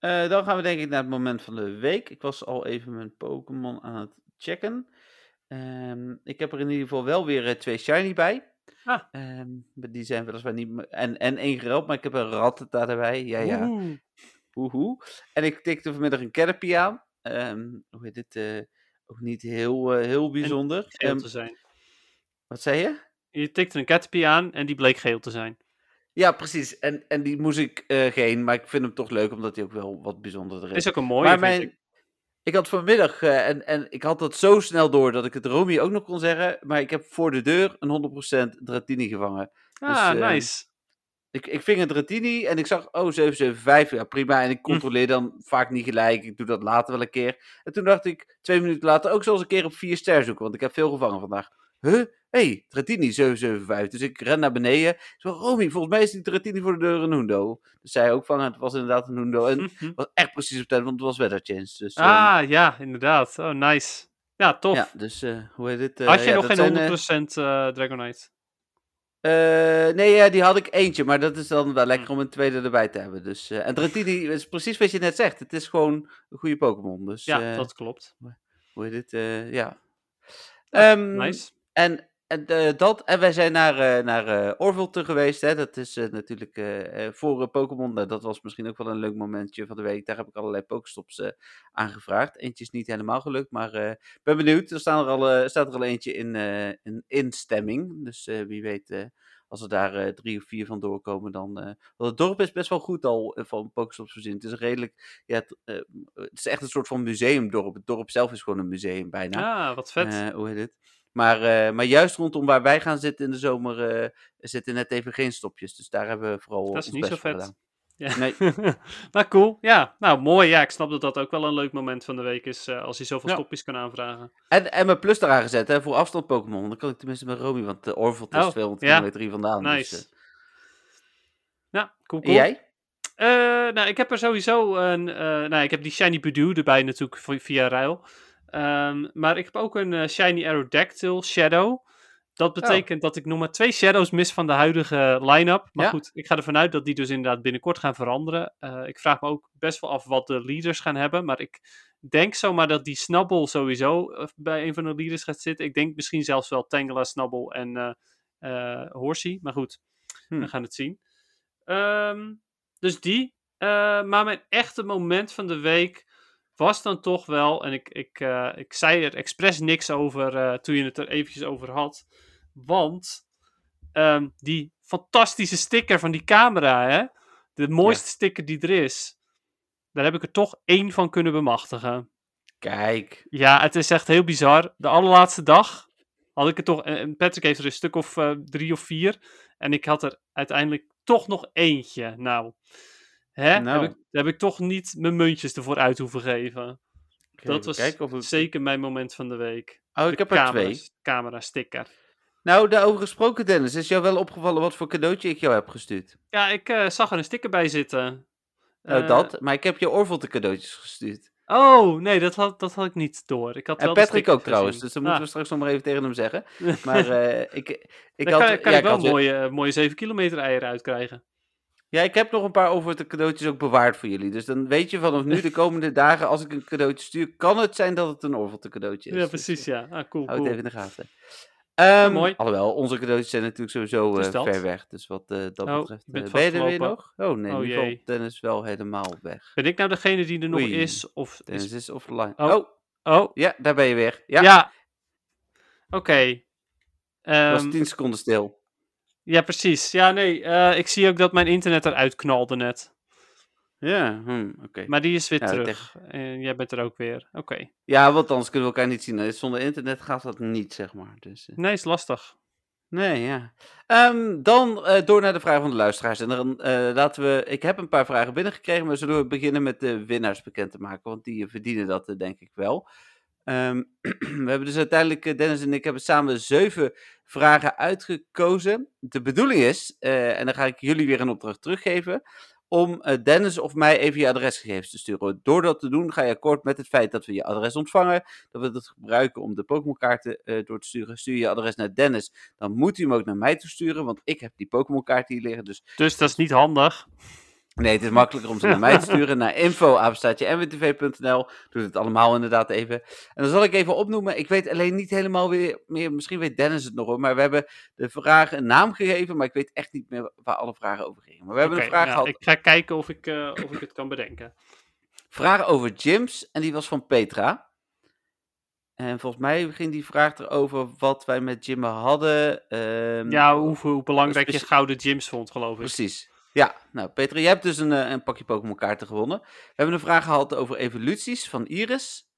Uh, dan gaan we denk ik naar het moment van de week. Ik was al even mijn Pokémon aan het checken. Um, ik heb er in ieder geval wel weer twee shiny bij. Ah. Um, die zijn weliswaar niet... En, en één gereld, maar ik heb een Rattata erbij. Ja, ja. Oehoe. Oehoe. En ik tikte vanmiddag een Caterpie aan. Um, hoe heet dit? Ook niet heel, uh, heel bijzonder. geel um, te zijn. Wat zei je? Je tikte een Caterpie aan en die bleek geel te zijn. Ja, precies. En, en die moest ik uh, geen, maar ik vind hem toch leuk omdat hij ook wel wat bijzonderder is. Is ook een mooie, maar mijn, ik. ik. had vanmiddag, uh, en, en ik had dat zo snel door dat ik het Romy ook nog kon zeggen, maar ik heb voor de deur een 100% Dratini gevangen. Ah, dus, nice. Ik, ik ving een Dratini en ik zag, oh, 775, ja prima. En ik hm. controleer dan vaak niet gelijk. Ik doe dat later wel een keer. En toen dacht ik, twee minuten later, ook zoals een keer op 4 ster zoeken. Want ik heb veel gevangen vandaag. Huh? hey, Dratini 775. Dus ik ren naar beneden. Zo, Romy, volgens mij is die Dratini voor de deur een Hundo. Dus zij ook vangen, het was inderdaad een Hundo. En het was echt precies op tijd, want het was weather change. Dus, ah, um... ja, inderdaad. Oh, nice. Ja, tof. Ja, dus uh, hoe heet dit? Uh, Had je ja, nog geen zijn, 100% uh, Dragonite? Uh, nee, ja, die had ik eentje, maar dat is dan wel lekker om een tweede erbij te hebben. Dus, uh, en Dratini is precies wat je net zegt. Het is gewoon een goede Pokémon. Dus, ja, uh, dat klopt. Hoe heet dit? ja. Um, nice. En En, eh, dat, en wij zijn naar, eh naar Orville toe geweest. Hè. Dat is natuurlijk voor Pokémon. Nou, dat was misschien ook wel een leuk momentje van de week. Daar heb ik allerlei Pokestops aangevraagd. Eentje is niet helemaal gelukt, maar ik ben benieuwd. Er staan er al, staat er al eentje in, in instemming. Dus wie weet, als er daar drie of vier van doorkomen, dan... want het dorp is best wel goed al van Pokestops voorzien. Het is een redelijk... Ja, het, het is echt een soort van museumdorp. Het dorp zelf is gewoon een museum bijna. Ah, wat vet. Hoe heet het? Maar, eh, maar juist rondom waar wij gaan zitten in de zomer eh, zitten net even geen stopjes. Dus daar hebben we vooral Dat is ons niet zo best vet. gedaan. Ja. Nee. nou, cool. Ja, nou, mooi. Ja, ik snap dat dat ook wel een leuk moment van de week is, eh, als je zoveel Ja. stopjes kan aanvragen. En, en mijn plus eraan gezet hè, voor afstand Pokémon. Dan kan ik tenminste met Romy, want de Orville is Oh, 200 ja. kilometer hier vandaan. Nice. Dus, eh. Ja, cool, En cool. jij? Nou, ik heb er sowieso een. nou, ik heb die Shiny Budew erbij natuurlijk vi- via ruil. Ehm, maar ik heb ook een eh, Shiny Aerodactyl Shadow. Dat betekent dat ik nog maar twee Shadows mis van de huidige line-up. Maar Ja. goed, ik ga ervan uit dat die dus inderdaad binnenkort gaan veranderen. Eh, ik vraag me ook best wel af wat de leaders gaan hebben. Maar ik denk zomaar dat die Snubble sowieso eh, bij een van de leaders gaat zitten. Ik denk misschien zelfs wel Tangela, Snubble en eh, Horsey. Maar goed, Hm. we gaan het zien. Ehm, dus die. Maar mijn echte moment van de week was dan toch wel, en ik, ik, eh, ik zei er expres niks over eh, toen je het er eventjes over had, want ehm, die fantastische sticker van die camera, hè, de mooiste sticker die er is, daar heb ik er toch één van kunnen bemachtigen. Kijk. Ja, het is echt heel bizar. De allerlaatste dag had ik er toch. En Patrick heeft er een stuk of eh, drie of vier. En ik had er uiteindelijk toch nog eentje. Nou, hè? Nou. Heb, ik, heb ik toch niet mijn muntjes ervoor uit hoeven geven. Dat was het- zeker mijn moment van de week. Oh, ik heb er camera, twee. Camera sticker. Nou, daarover gesproken, Dennis. Is jou wel opgevallen wat voor cadeautje ik jou heb gestuurd? Ja, ik eh, zag er een sticker bij zitten. Nou, Eh, dat. Maar ik heb je Orville de cadeautjes gestuurd. Oh, nee, dat had, dat had ik niet door. Ik had En wel Patrick ook trouwens. Dus dan moeten Ah. we straks nog maar even tegen hem zeggen. Maar eh, ik, ik had... kan, kan ja, ik wel had mooie, mooie 7 kilometer eieren uitkrijgen. Ja, ik heb nog een paar over de cadeautjes ook bewaard voor jullie. Dus dan weet je vanaf nu, de komende dagen, als ik een cadeautje stuur, kan het zijn dat het een Orville cadeautje is. Ja, Dus, precies, eh, ja. Ah, cool, Hou cool. het even in de gaten. Ehm, mooi. Alhoewel, onze cadeautjes zijn natuurlijk sowieso eh, ver weg. Dus wat eh, dat Oh, betreft. ben je er weer nog? Oh nee, Oh, jee. Dennis wel helemaal weg. Ben ik nou degene die er nog Oei. is? Of Dennis is... is offline. Oh. Oh. Oh, ja, daar ben je weer. Ja, ja. Oké. Ehm, was 10 seconden stil. Ja, precies. Ja, nee. eh, ik zie ook dat mijn internet eruit knalde net. Ja, hm, oké. Maar die is weer Ja, terug. En jij bent er ook weer. Oké. Ja, want anders kunnen we elkaar niet zien. Zonder internet gaat dat niet, zeg maar. Dus, eh, Nee, is lastig. Nee, ja. Ehm, dan eh, door naar de vragen van de luisteraars. En dan laten we. Ik heb een paar vragen binnengekregen, maar zullen we beginnen met de winnaars bekend te maken? Want die verdienen dat, denk ik wel. Ehm, we hebben dus uiteindelijk, eh, Dennis en ik hebben samen zeven vragen uitgekozen. De bedoeling is, eh, en dan ga ik jullie weer een opdracht teruggeven, om eh, Dennis of mij even je adresgegevens te sturen. Door dat te doen ga je akkoord met het feit dat we je adres ontvangen, dat we dat gebruiken om de Pokémon-kaarten eh, door te sturen. Stuur je je adres naar Dennis, dan moet hij hem ook naar mij toesturen, want ik heb die Pokémon-kaarten hier liggen. Dus Dus dat is niet handig. Nee, het is makkelijker om ze naar mij te sturen, naar info.nwtv.nl. Doe het allemaal inderdaad even. En dan zal ik even opnoemen. Ik weet alleen niet helemaal weer meer, misschien weet Dennis het nog hoor, maar we hebben de vragen een naam gegeven, maar ik weet echt niet meer waar alle vragen over gingen. Maar we hebben een vraag gehad, ik ga kijken of ik, eh, of ik het kan bedenken. vraag over gyms, en die was van Petra. En volgens mij ging die vraag erover wat wij met gymmen hadden. ehm, Ja, hoe, hoe belangrijk je gouden gyms vond, geloof ik. Precies. Ja, nou Petra, jij hebt dus een, eh, een pakje Pokémon kaarten gewonnen. We hebben een vraag gehad over evoluties van Iris.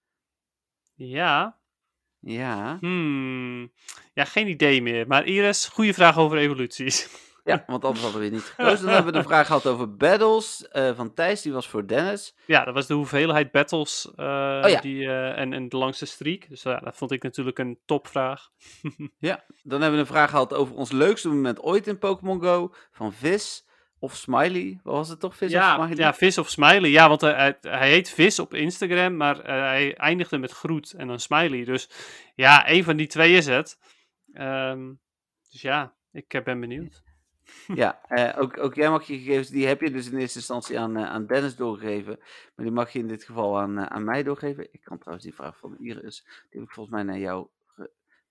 Ja. Ja, Hmm. Ja, geen idee meer. Maar Iris, goede vraag over evoluties. ja, want anders hadden we weer niet gekozen. Dan hebben we een vraag gehad over battles eh, van Thijs, die was voor Dennis. Ja, dat was de hoeveelheid battles eh, Oh ja. die, en, en de langste streak. Dus ja, dat vond ik natuurlijk een topvraag. Ja, dan hebben we een vraag gehad over ons leukste moment ooit in Pokémon Go. Van Vis of Smiley. Wat was het toch, Vis of ja, Smiley? ja, Vis of Smiley. Ja, want hij, hij- hij heet Vis op Instagram, maar eh, hij eindigde met Groet en dan Smiley. Dus ja, een van die twee is het. Ehm, dus ja, ik eh, ben benieuwd. Ja, eh, ook, ook jij mag je gegevens, die heb je dus in eerste instantie aan, eh, aan Dennis doorgegeven. Maar die mag je in dit geval aan, eh, aan mij doorgeven. Ik kan trouwens die vraag van Iris, die heb ik volgens mij naar jou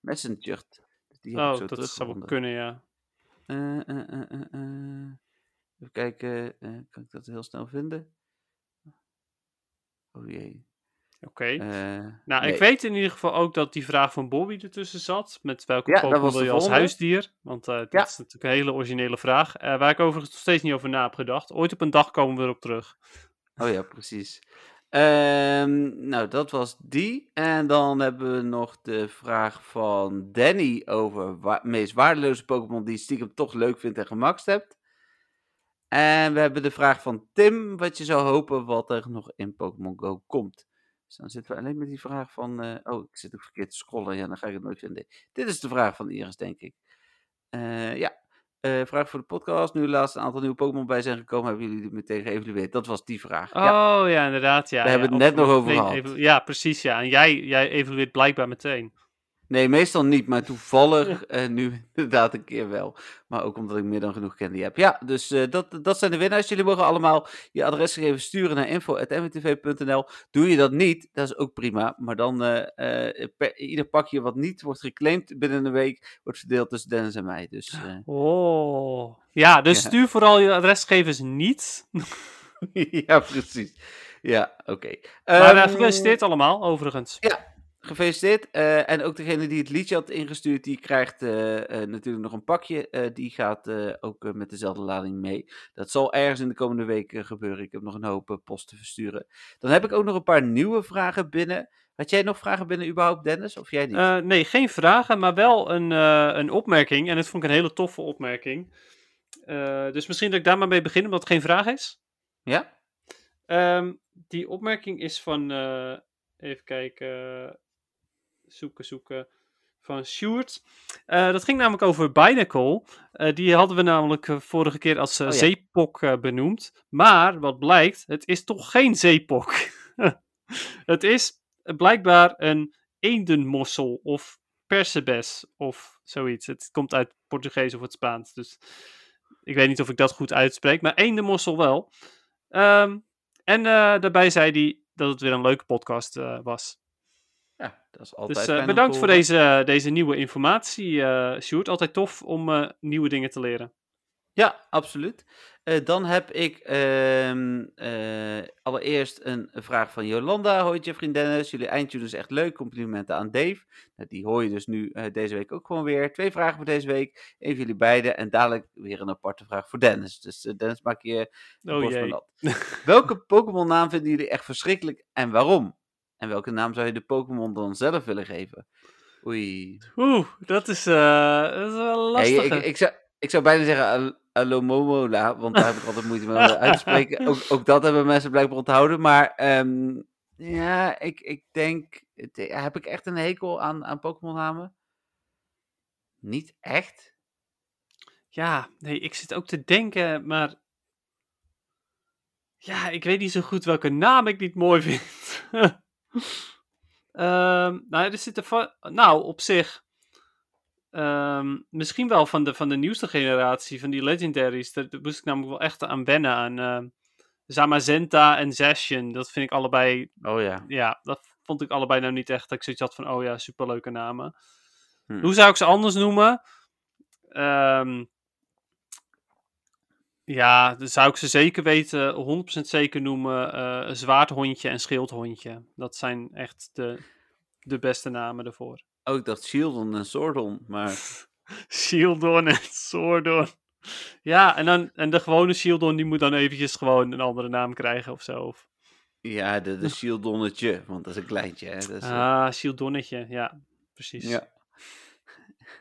gemessengerd. Dus Die heb ik Oh, zo dat zou wel teruggevonden. kunnen, ja. Even kijken, eh, kan ik dat heel snel vinden? Oh jee. Oké. Eh, Nou, ik weet in ieder geval ook dat die vraag van Bobby ertussen zat. Met welke Ja, Pokémon wil je als huisdier? Want eh dat Ja. is natuurlijk een hele originele vraag. waar ik overigens nog steeds niet over na heb gedacht. Ooit op een dag komen we erop terug. Oh ja, precies. Ehm, nou, dat was die. En dan hebben we nog de vraag van Danny over wa meest waardeloze Pokémon die je stiekem toch leuk vindt en gemaxt hebt. En we hebben de vraag van Tim, wat je zou hopen wat er nog in Pokémon Go komt. Dus dan zitten we alleen met die vraag van, eh, oh, ik zit ook verkeerd te scrollen, ja, dan ga ik het nooit vinden. Dit is de vraag van Iris, denk ik. Eh, ja, Eh, vraag voor de podcast. Nu laatst een aantal nieuwe Pokémon bij zijn gekomen, hebben jullie die meteen geëvalueerd? Dat was die vraag. Oh ja, inderdaad. Ja, We hebben ja, het net nog over gehad. ja, precies. Ja. En jij, jij evalueert blijkbaar meteen. Nee, meestal niet, maar toevallig eh, nu inderdaad een keer wel. Maar ook omdat ik meer dan genoeg candy heb. Ja, dus eh, dat, dat zijn de winnaars. Jullie mogen allemaal je adresgegevens sturen naar info.mwtv.nl. Doe je dat niet, dat is ook prima. Maar dan eh, per, ieder pakje wat niet wordt geclaimd binnen een week, wordt verdeeld tussen Dennis en mij. Dus Oh. Ja, dus Ja. stuur vooral je adresgevers niet. ja, precies. Ja, oké. Maar eh, Ehm, gefeliciteerd allemaal, overigens. Gefeliciteerd. Eh, en ook degene die het liedje had ingestuurd, die krijgt eh, eh, natuurlijk nog een pakje. Die gaat ook met dezelfde lading mee. Dat zal ergens in de komende week eh, gebeuren. Ik heb nog een hoop post te versturen. Dan heb ik ook nog een paar nieuwe vragen binnen. Had jij nog vragen binnen überhaupt, Dennis? Of jij niet? Nee, geen vragen, maar wel een, een opmerking. En dat vond ik een hele toffe opmerking. Dus misschien dat ik daar maar mee begin, omdat het geen vraag is. ja? Ehm, die opmerking is van, even kijken, zoeken, zoeken, van Sjoerd. Eh, dat ging namelijk over Binacle. Eh, die hadden we namelijk eh, vorige keer als Oh ja. zeepok benoemd. Maar wat blijkt, het is toch geen zeepok. het is blijkbaar een eendenmossel of persebes of zoiets. Het komt uit Portugees of het Spaans, dus ik weet niet of ik dat goed uitspreek, maar eendenmossel wel. Ehm, en daarbij zei hij dat het weer een leuke podcast was. Ja, dat is altijd Dus fijn eh, bedankt voor deze, deze nieuwe informatie, eh Sjoerd. Altijd tof om eh, nieuwe dingen te leren. Ja, absoluut. Dan heb ik ehm, eh, allereerst een vraag van Jolanda. Hoi Jeffrey en Dennis, jullie eindtune is echt leuk. Complimenten aan Dave. Nou, die hoor je dus nu deze week ook gewoon weer. Twee vragen voor deze week. Eén voor jullie beiden. En dadelijk weer een aparte vraag voor Dennis. Dus Dennis, maak je de Oh. Welke Pokémon naam vinden jullie echt verschrikkelijk en waarom? En welke naam zou je de Pokémon dan zelf willen geven? Oei. Oeh, dat is, eh, dat is wel Hey, lastig. ik, ik, zou, ik zou bijna zeggen Al- Alomomola, want daar heb ik altijd moeite mee om uit te spreken. Ook, ook dat hebben mensen blijkbaar onthouden. Maar ehm, ja, ik, ik denk, het- heb ik echt een hekel aan, aan Pokémon-namen? Niet echt? Ja, nee, ik zit ook te denken, maar... Ja, ik weet niet zo goed welke naam ik niet mooi vind. Ehm, nou, er zitten va- nou, op zich... ehm, misschien wel van de, van de nieuwste generatie, van die legendaries. Daar, daar moest ik namelijk wel echt aan wennen. Aan ehm, Zamazenta en Zacian. Dat vind ik allebei... Oh ja. Ja, dat vond ik allebei nou niet echt. Dat ik zoiets had van, oh ja, superleuke namen. Hm. Hoe zou ik ze anders noemen? Ehm, ja, dan zou ik ze zeker weten, 100% zeker noemen. eh zwaardhondje en schildhondje. Dat zijn echt de, de beste namen ervoor. Oh, ik dacht Shieldon en Sordon, maar... Shieldon en Sordon. Ja, en, dan, en de gewone Shieldon die moet dan eventjes gewoon een andere naam krijgen of zo. Of, Ja, de, de Shieldonnetje, want dat is een kleintje. Hè? Dat is, eh, ah, Shieldonnetje, ja, precies. Ja.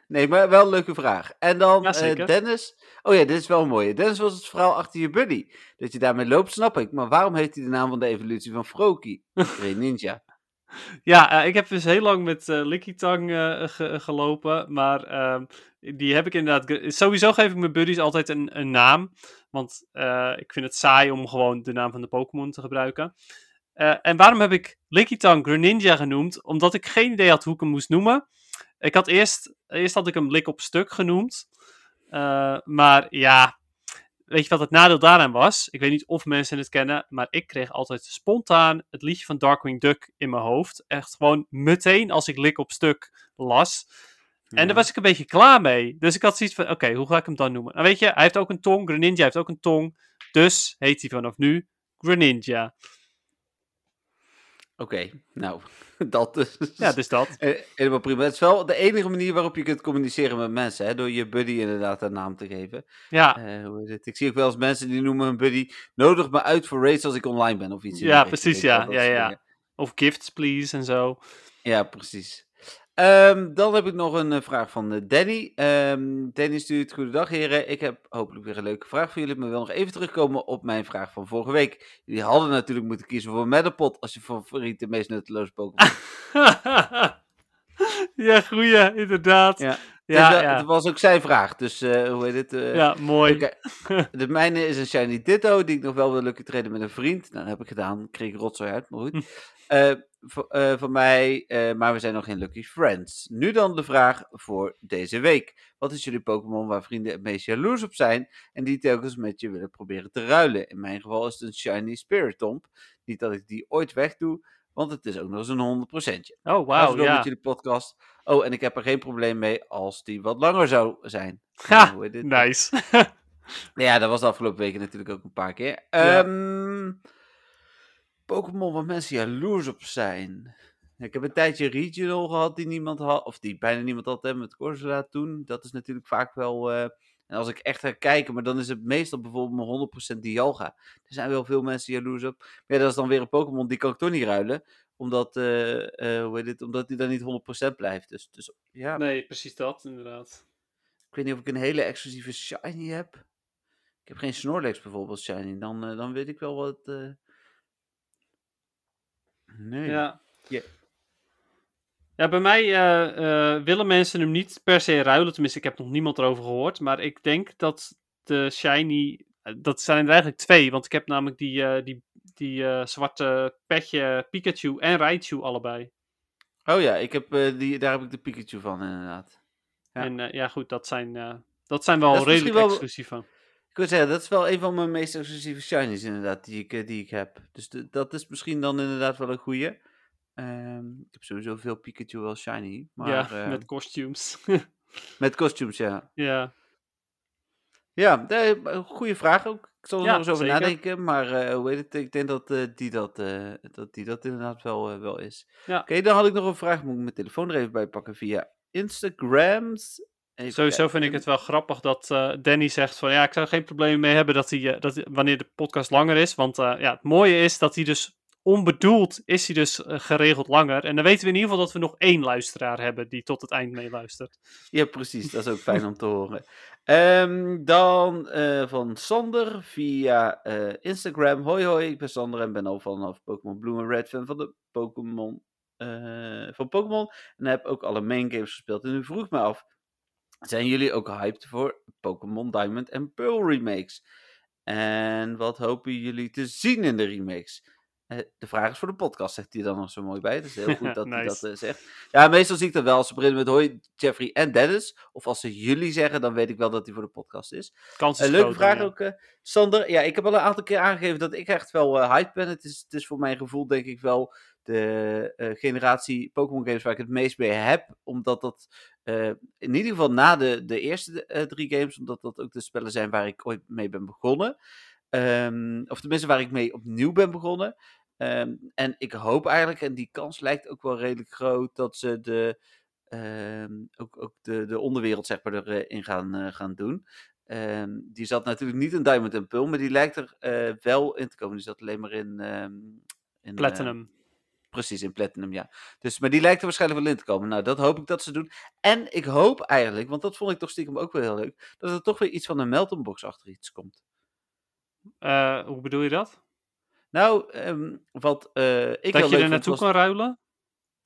Nee, maar wel een leuke vraag. En dan Ja, eh. Dennis. Oh ja, dit is wel mooi. Dennis was het verhaal achter je buddy. Dat je daarmee loopt, snap ik. Maar waarom heeft hij de naam van de evolutie van Froakie? Ninja. Ja, eh, ik heb dus heel lang met eh, ge- gelopen, maar ehm, die heb ik inderdaad... Sowieso geef ik mijn buddies altijd een, een naam, want ik vind het saai om gewoon de naam van de Pokémon te gebruiken. En waarom heb ik Lickitung Greninja genoemd? Omdat ik geen idee had hoe ik hem moest noemen. Ik had eerst, eerst had ik hem Lik op stuk genoemd, Eh, maar ja... Weet je wat het nadeel daaraan was? Ik weet niet of mensen het kennen, maar ik kreeg altijd spontaan het liedje van Darkwing Duck in mijn hoofd. Echt gewoon meteen als ik lik op stuk las. En daar was ik een beetje klaar mee. Dus ik had zoiets van, oké, hoe ga ik hem dan noemen? Nou weet je, hij heeft ook een tong. Greninja heeft ook een tong. Dus heet hij vanaf nu Greninja. Oké, nou, dat dus. Ja, dus dat. Eh, Helemaal prima. Het is wel de enige manier waarop je kunt communiceren met mensen, hè? door je buddy inderdaad een naam te geven. Ja, Eh, hoe heet het? Ik zie ook wel eens mensen die noemen hun buddy, nodig me uit voor raids als ik online ben of iets. Ja, precies, ja, ja, ja. of gifts please en zo. Ja, precies. Ehm, dan heb ik nog een eh, vraag van eh, Danny. Ehm, Danny stuurt, goedendag heren. Ik heb hopelijk weer een leuke vraag voor jullie, maar wil nog even terugkomen op mijn vraag van vorige week. Jullie hadden natuurlijk moeten kiezen voor Metapod als je favoriete meest nutteloze Pokémon. ja, goeie, inderdaad. Ja. Ja, Dus, ja, Het was ook zijn vraag, dus eh, hoe heet het? ja, mooi. De mijne is een Shiny Ditto, die ik nog wel wil lukken treden met een vriend. Nou, dat heb ik gedaan. Kreeg ik rotzooi uit, maar Hm. goed. Eh, voor, eh, voor mij, eh, maar we zijn nog geen Lucky Friends. Nu dan de vraag voor deze week. Wat is jullie Pokémon waar vrienden het meest jaloers op zijn en die telkens met je willen proberen te ruilen? In mijn geval is het een Shiny Spiritomb. Niet dat ik die ooit wegdoe, want het is ook nog eens een 100%. Oh, wauw, ja. met jullie podcast. Oh, en ik heb er geen probleem mee als die wat langer zou zijn. Ha? Nice. Ja, dat was de afgelopen weken natuurlijk ook een paar keer. Ja. Pokémon waar mensen jaloers op zijn. Ik heb een tijdje regional gehad die niemand had, of die bijna niemand had hè, met Corsola toen. Dat is natuurlijk vaak wel, eh, en als ik echt ga kijken, maar dan is het meestal bijvoorbeeld mijn 100% Dialga. Er zijn wel veel mensen jaloers op. Maar ja, dat is dan weer een Pokémon, die kan ik toch niet ruilen. Omdat, eh, hoe heet het, omdat die dan niet 100% blijft. Dus, dus ja, Nee, precies dat, inderdaad. ik weet niet of ik een hele exclusieve shiny heb. Ik heb geen Snorlax bijvoorbeeld shiny. Dan, dan weet ik wel wat. Nee. Ja. Ja. Ja, bij mij eh, eh, willen mensen hem niet per se ruilen. Tenminste, ik heb nog niemand erover gehoord. Maar ik denk dat de shiny... eh, Dat zijn er eigenlijk twee. Want ik heb namelijk die, die, die zwarte petje Pikachu en Raichu allebei. Oh ja, ik heb, die, daar heb ik de Pikachu van inderdaad. Ja. En ja, goed, dat zijn, dat zijn wel Dat redelijk wel- exclusief van. Ik wil zeggen, dat is wel een van mijn meest exclusieve shinies inderdaad, die ik, eh, die ik heb. Dus de- dat is misschien dan inderdaad wel een goeie. Ehm, ik heb sowieso veel Pikachu wel shiny. Maar, ja, eh, met costumes. met costumes, ja. ja. Ja, een goede vraag ook. Ik zal er Ja, nog eens over zeker. nadenken. Maar eh, hoe heet het? Ik denk dat, eh, die, dat, eh, dat die dat inderdaad wel, eh, wel is. Ja. Oké, dan had ik nog een vraag. Moet ik mijn telefoon er even bij pakken via Instagrams? Even Sowieso vind ik het wel grappig dat eh, Danny zegt van ja, ik zou geen probleem mee hebben dat hij, eh, dat hij- wanneer de podcast langer is. Want eh, ja, het mooie is dat hij dus onbedoeld is hij dus geregeld langer. En dan weten we in ieder geval dat we nog één luisteraar hebben die tot het eind meeluistert. Ja, precies. Dat is ook fijn om te horen. Ehm, dan van Sander via Instagram. Hoi hoi, ik ben Sander en ben al vanaf Pokémon Blue en Red fan van de Pokémon. van Pokémon. En heb ook alle main games gespeeld. En u vroeg me af, zijn jullie ook hyped voor Pokémon Diamond en Pearl remakes? En wat hopen jullie te zien in de remakes? Eh, de vraag is voor de podcast, zegt hij dan nog zo mooi bij. Het is heel goed dat hij dat eh, zegt. Ja, meestal zie ik dat wel als ze beginnen met hoi, Jeffrey en Dennis. Of als ze jullie zeggen, dan weet ik wel dat hij voor de podcast is. Kans is Een leuke groot, vraag ja. ook, eh, Sander. Ja, ik heb al een aantal keer aangegeven dat ik echt wel eh hyped ben. Het is, het is voor mijn gevoel denk ik wel de eh, generatie Pokémon games waar ik het meest mee heb. Omdat dat eh, in ieder geval na de, de eerste eh, drie games, omdat dat ook de spellen zijn waar ik ooit mee ben begonnen. Ehm, of tenminste waar ik mee opnieuw ben begonnen. Ehm, en ik hoop eigenlijk, en die kans lijkt ook wel redelijk groot, dat ze de, ehm, ook, ook de, de onderwereld zeg maar, erin gaan, eh, gaan doen. Die zat natuurlijk niet in Diamond and Pearl, maar die lijkt er wel in te komen. Die zat alleen maar in... in Platinum. Precies, in Platinum, ja. Dus, maar die lijkt er waarschijnlijk wel in te komen. Nou, dat hoop ik dat ze doen. En ik hoop eigenlijk, want dat vond ik toch stiekem ook wel heel leuk, dat er toch weer iets van een Melton box achter iets komt. Eh, hoe bedoel je dat? Nou, ehm, wat eh, ik dat je er naartoe was- kan ruilen?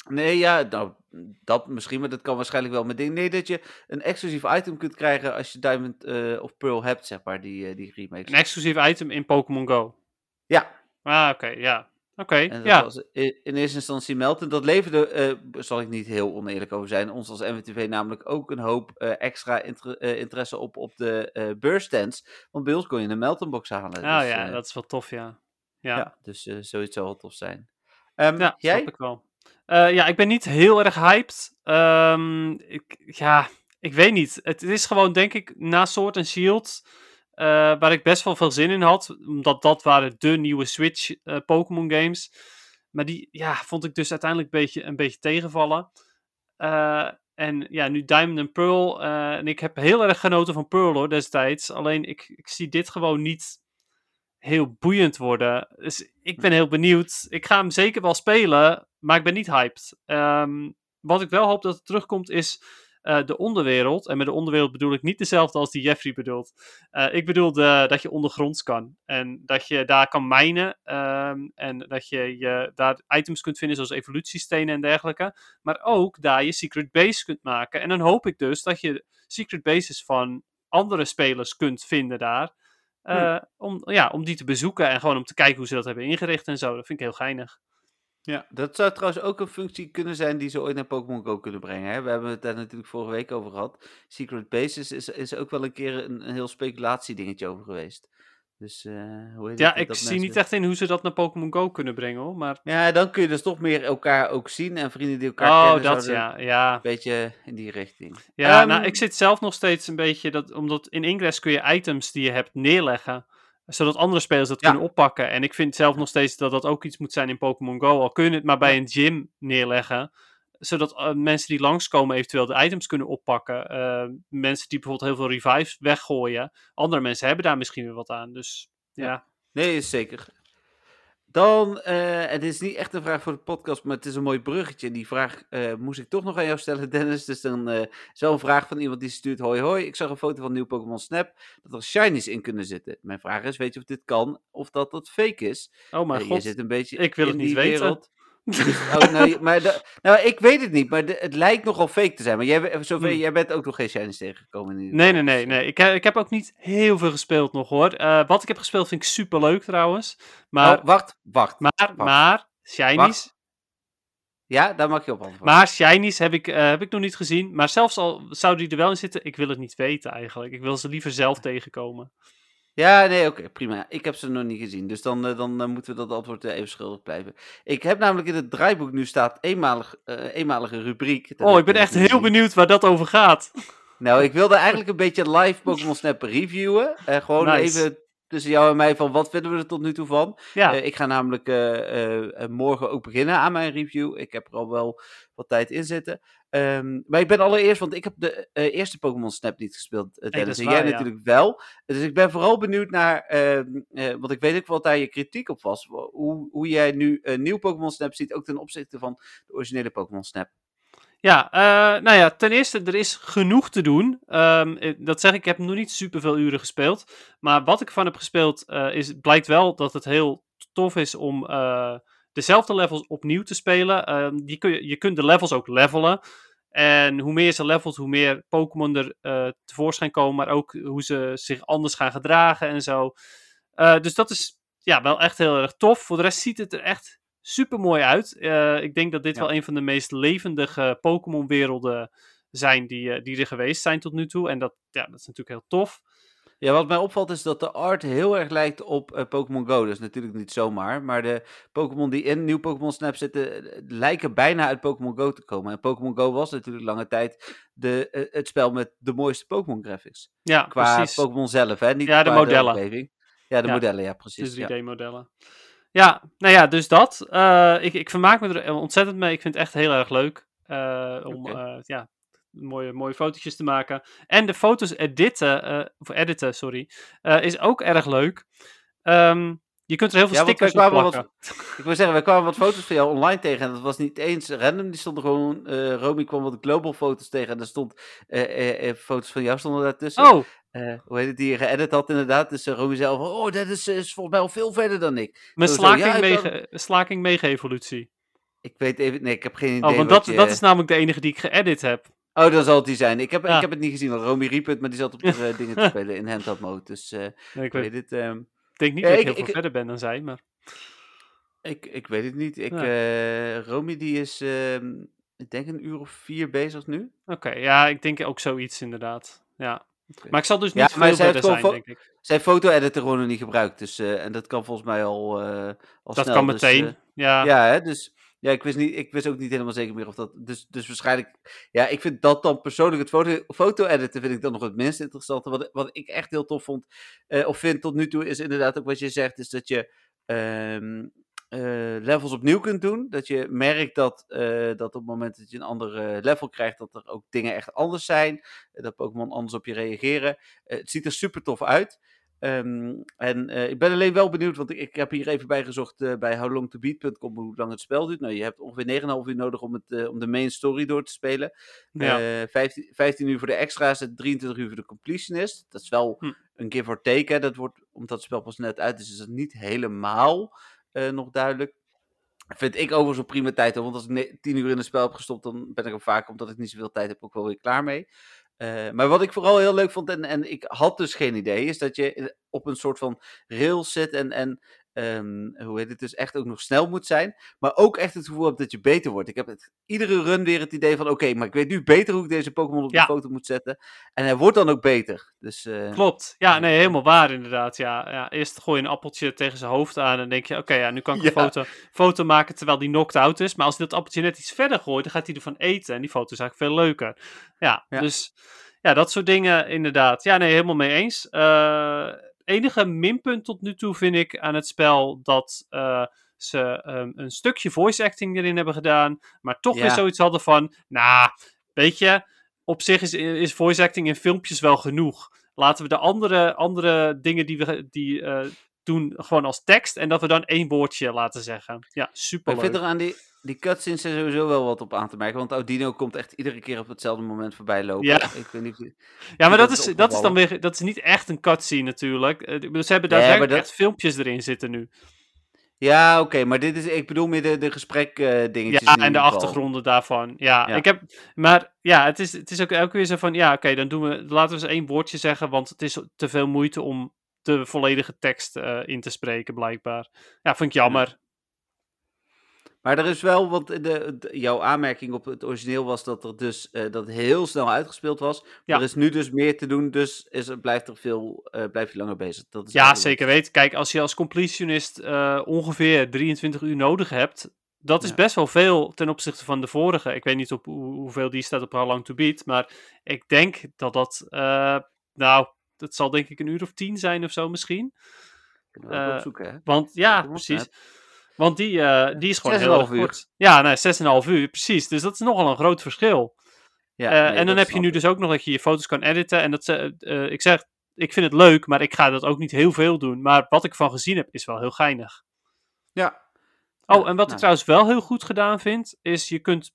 Nee, ja, nou, dat misschien, maar dat kan waarschijnlijk wel. Maar ik denk nee, dat je een exclusief item kunt krijgen als je Diamond eh, of Pearl hebt, zeg maar, die, die remakes. Een exclusief item in Pokémon Go. Ja, Ah, oké, ja. Oké, en ja. was in, eerste instantie Melton. Dat leverde, eh, zal ik niet heel oneerlijk over zijn, ons als MWTV namelijk ook een hoop eh, extra inter- eh, interesse op op de beurstands. Want bij ons kon je een Melton box halen. Ah dus, ja, dat is wel tof, ja. Ja, ja. dus zoiets zou wel tof zijn. Ehm, ja jij? snap ik wel. Ja, ik ben niet heel erg hyped. Ehm, ik, ja, ik weet niet. Het is gewoon, denk ik, na Sword and Shield, eh, waar ik best wel veel zin in had. Omdat dat waren de nieuwe Switch eh, Pokémon games. Maar die ja, vond ik dus uiteindelijk een beetje, een beetje tegenvallen. Eh, en ja, nu Diamond and Pearl. en ik heb heel erg genoten van Pearl hoor, destijds. Alleen ik, ik zie dit gewoon niet heel boeiend worden. Dus ik ben heel benieuwd. Ik ga hem zeker wel spelen, maar ik ben niet hyped. Ehm, wat ik wel hoop dat er terugkomt is eh, de onderwereld. En met de onderwereld bedoel ik niet dezelfde als die Jeffrey bedoelt. Eh, ik bedoel de, dat je ondergronds kan. En dat je daar kan mijnen. ehm, en dat je, je daar items kunt vinden zoals evolutiestenen en dergelijke. Maar ook daar je secret base kunt maken. En dan hoop ik dus dat je secret bases van andere spelers kunt vinden daar. eh, om, ja, om die te bezoeken en gewoon om te kijken hoe ze dat hebben ingericht en zo. Dat vind ik heel geinig. Ja, dat zou trouwens ook een functie kunnen zijn die ze ooit naar Pokémon Go kunnen brengen. Hè? We hebben het daar natuurlijk vorige week over gehad. Secret Bases is, is ook wel een keer een, een heel speculatiedingetje over geweest. Dus, eh, hoe heet Ja, het? ik zie mensen- niet echt in hoe ze dat naar Pokémon Go kunnen brengen hoor. Maar... Ja, dan kun je dus toch meer elkaar ook zien en vrienden die elkaar Oh, kennen. dat ja. Ja, Een beetje in die richting. ja Ehm, nou, ik zit zelf nog steeds een beetje. Dat, omdat in Ingress kun je items die je hebt neerleggen. Zodat andere spelers dat Ja. kunnen oppakken. En ik vind zelf nog steeds dat dat ook iets moet zijn in Pokémon Go. Al kun je het maar bij een gym neerleggen. Zodat eh, mensen die langskomen eventueel de items kunnen oppakken. Eh, mensen die bijvoorbeeld heel veel revives weggooien. Andere mensen hebben daar misschien weer wat aan. Dus ja. Ja. Nee, zeker. Dan, eh, het is niet echt een vraag voor de podcast, maar het is een mooi bruggetje. En die vraag eh, moest ik toch nog aan jou stellen, Dennis. Dus dan eh is wel een vraag van iemand die stuurt: Hoi, hoi. Ik zag een foto van nieuw Pokémon Snap dat er shinies in kunnen zitten. Mijn vraag is: weet je of dit kan of dat dat fake is? Oh mijn god. je zit een beetje ik wil in het niet die weten. wereld. Dus- oh, nou, maar de- nou, ik weet het niet, maar de- het lijkt nogal fake te zijn. Maar jij, zover, Hmm. jij bent ook nog geen shinies tegengekomen. in ieder Nee, geval. nee, nee. Dus, eh, nee. Ik, heb, ik heb ook niet heel veel gespeeld nog hoor. Eh, wat ik heb gespeeld vind ik super leuk trouwens. Maar, oh, wacht, wacht. maar, maar, shinies. Ja, daar mag je op antwoorden. Maar shinies heb ik, eh, heb ik nog niet gezien. Maar zelfs al zou die er wel in zitten, ik wil het niet weten eigenlijk. Ik wil ze liever zelf tegenkomen. Ja, nee, oké, prima. Ik heb ze nog niet gezien, dus dan, eh, dan eh, moeten we dat antwoord eh, even schuldig blijven. Ik heb namelijk in het draaiboek nu staat eenmalig, eenmalige rubriek. Oh, ik ben echt heel benieuwd waar dat over gaat. Nou, ik wilde eigenlijk een beetje live Pokémon Snap reviewen. Gewoon Nice. even tussen jou en mij van wat vinden we er tot nu toe van. Ja, ik ga namelijk morgen ook beginnen aan mijn review. Ik heb er al wel wat tijd in zitten. Ehm, maar ik ben allereerst, want ik heb de eh, eerste Pokémon Snap niet gespeeld, Dennis. is en jij ja. natuurlijk wel. Dus ik ben vooral benieuwd naar, ehm, eh, want ik weet ook wat daar je kritiek op was. Hoe, hoe jij nu een nieuw Pokémon Snap ziet, ook ten opzichte van de originele Pokémon Snap. ja eh, nou ja, ten eerste, er is genoeg te doen. Ehm, eh, dat zeg ik, ik heb nog niet superveel uren gespeeld. Maar wat ik ervan heb gespeeld, is, blijkt wel dat het heel tof is om dezelfde levels opnieuw te spelen. Ehm, die kun je, je kunt de levels ook levelen. En hoe meer ze levelt, hoe meer Pokémon er eh, tevoorschijn komen. Maar ook hoe ze zich anders gaan gedragen en zo. Eh, dus dat is ja, wel echt heel erg tof. Voor de rest ziet het er echt super mooi uit. Eh, ik denk dat dit Ja. wel een van de meest levendige Pokémon-werelden zijn die, die er geweest zijn tot nu toe. En dat, ja, dat is natuurlijk heel tof. Ja, wat mij opvalt is dat de art heel erg lijkt op eh, Pokémon Go. Dat is natuurlijk niet zomaar. Maar de Pokémon die in nieuw Pokémon Snap zitten, eh, lijken bijna uit Pokémon Go te komen. En Pokémon Go was natuurlijk lange tijd de, eh, het spel met de mooiste Pokémon graphics. Ja, Qua precies. Pokémon zelf, hè? Niet Ja, de modellen. Ja, de Ja, modellen, ja, De precies. ja. 3D-modellen. Ja, nou ja, dus dat. Ik, ik vermaak me er ontzettend mee. Ik vind het echt heel erg leuk om ja, mooie, mooie fotootjes te maken. En de foto's editen, eh, of editen, sorry, eh, is ook erg leuk. Ehm, je kunt er heel veel Ja, stickers op plakken. Ik wil zeggen, wij kwamen wat foto's van jou online tegen. En dat was niet eens random. Die stonden gewoon. eh Romy kwam wat global foto's tegen. En er stond. foto's van jou stonden daartussen. Oh, hoe heet het, die je geëdit had inderdaad. Dus uh, Romy zei van, oh, dat is, is volgens mij al veel verder dan ik. mijn ja, slaking, mega evolutie. Ik weet even, nee, ik heb geen idee Oh, want wat dat, je... dat is namelijk de enige die ik geëdit heb. Oh, dan zal het die zijn. Ik heb, Ja. ik heb het niet gezien, want Romy riep het, maar die zat op de eh, dingen te spelen in handheld mode. Dus eh, Nee, ik ik weet, het, ehm, denk niet Ja, dat ik ik- heel veel ik- verder ben dan zij, maar... ik, ik weet het niet. Ik, eh, Romy die is, ehm, ik denk een uur of vier bezig nu. Oké, ja, ik denk ook zoiets inderdaad. Ja. Maar ik zal dus niet veel verder zijn, denk ik. Zijn foto-editor gewoon nog niet gebruikt, dus, eh, en dat kan volgens mij al, eh al Dat snel. kan dus, meteen. eh, ja. ja, hè, dus Ja, ik wist, niet, ik wist ook niet helemaal zeker meer of dat. Dus, dus waarschijnlijk. Ja, ik vind dat dan persoonlijk het foto, foto-editen vind ik dan nog het minst interessante. Wat, wat ik echt heel tof vond. eh, of vind tot nu toe is inderdaad ook wat je zegt. Is dat je. ehm, eh, levels opnieuw kunt doen. Dat je merkt dat, eh, dat op het moment dat je een andere level krijgt, dat er ook dingen echt anders zijn. dat Pokémon anders op je reageren. Het ziet er super tof uit. Ehm, en eh, ik ben alleen wel benieuwd, want ik, ik heb hier even bijgezocht eh, bij howlongtobeat.com hoe lang het spel duurt. Nou, je hebt ongeveer 9,5 uur nodig om, het, eh, om de main story door te spelen. Ja. Eh, 15, 15 uur voor de extra's en 23 uur voor de completionist. Dat is wel Hm. een give or take. Hè. Dat wordt, omdat het spel pas net uit is, is het niet helemaal nog duidelijk. Vind ik overigens een prima tijd, hoor, want als ik ne- 10 uur in een spel heb gestopt, dan ben ik er vaak, omdat ik niet zoveel tijd heb, ook wel weer klaar mee. Eh, maar wat ik vooral heel leuk vond, en, en ik had dus geen idee, is dat je in- op een soort van rails zit en, en ehm, hoe heet het, dus echt ook nog snel moet zijn. Maar ook echt het gevoel dat je beter wordt. Ik heb het, iedere run weer het idee van, oké, maar ik weet nu beter hoe ik deze Pokémon op Ja. de foto moet zetten. En hij wordt dan ook beter. Dus, eh, Klopt. Ja, nee, helemaal waar inderdaad. Ja, ja, eerst gooi je een appeltje tegen zijn hoofd aan en denk je, oké, ja, nu kan ik een Ja. foto, foto maken terwijl die knocked out is. Maar als hij dat appeltje net iets verder gooit, dan gaat hij ervan eten en die foto is eigenlijk veel leuker. Ja, Ja. dus ja, dat soort dingen inderdaad. Ja, nee, helemaal mee eens. Eh, enige minpunt tot nu toe vind ik aan het spel dat eh, ze ehm, een stukje voice acting erin hebben gedaan, maar toch weer zoiets hadden van, nou, weet je, op zich is, is voice acting in filmpjes wel genoeg. Laten we de andere, andere dingen die we die, eh, doen gewoon als tekst en dat we dan één woordje laten zeggen. Ja, super ik vind er aan die, die cutscenes er sowieso wel wat op aan te merken. Want Audino komt echt iedere keer op hetzelfde moment voorbij lopen. Ja. Ik weet niet, Ja, maar dat dat is dat is dan weer, dat is niet echt een cutscene natuurlijk. Eh, Ze hebben maar daadwerkelijk dat- echt filmpjes erin zitten nu. ja, oké, maar dit is, ik bedoel meer de, de gesprek eh, dingetjes. Ja, en de geval. achtergronden daarvan. Ja, Ja. ik heb. Maar ja, het is, het is ook elke keer zo van. Ja, oké, dan doen we. Laten we eens één woordje zeggen. Want het is te veel moeite om de volledige tekst eh, in te spreken, blijkbaar. Ja, vind ik jammer. Maar er is wel, want de, de- jouw aanmerking op het origineel was dat er dus eh, dat heel snel uitgespeeld was. Ja. Er is nu dus meer te doen, dus is, er- blijft er veel, eh, blijf je langer bezig. Dat is Ja, zeker weten. Kijk, als je als completionist ongeveer 23 uur nodig hebt, dat is Ja. best wel veel ten opzichte van de vorige. Ik weet niet op hoe, hoeveel die staat op How Long to Beat, maar ik denk dat dat, nou, dat zal denk ik een uur of tien zijn of zo misschien. Kunnen we ook eh, opzoeken, hè? Want ja, precies. Want die, eh, die is gewoon heel 6,5 erg uur. kort. Ja, nee, 6,5 uur, precies. Dus dat is nogal een groot verschil. Ja, Eh, nee, en dan heb je nu ik. dus ook nog dat je je foto's kan editen. En dat eh, ik zeg, ik vind het leuk, maar ik ga dat ook niet heel veel doen. Maar wat ik van gezien heb, is wel heel geinig. Ja. Oh, en wat ik nou. trouwens wel heel goed gedaan vind, is je kunt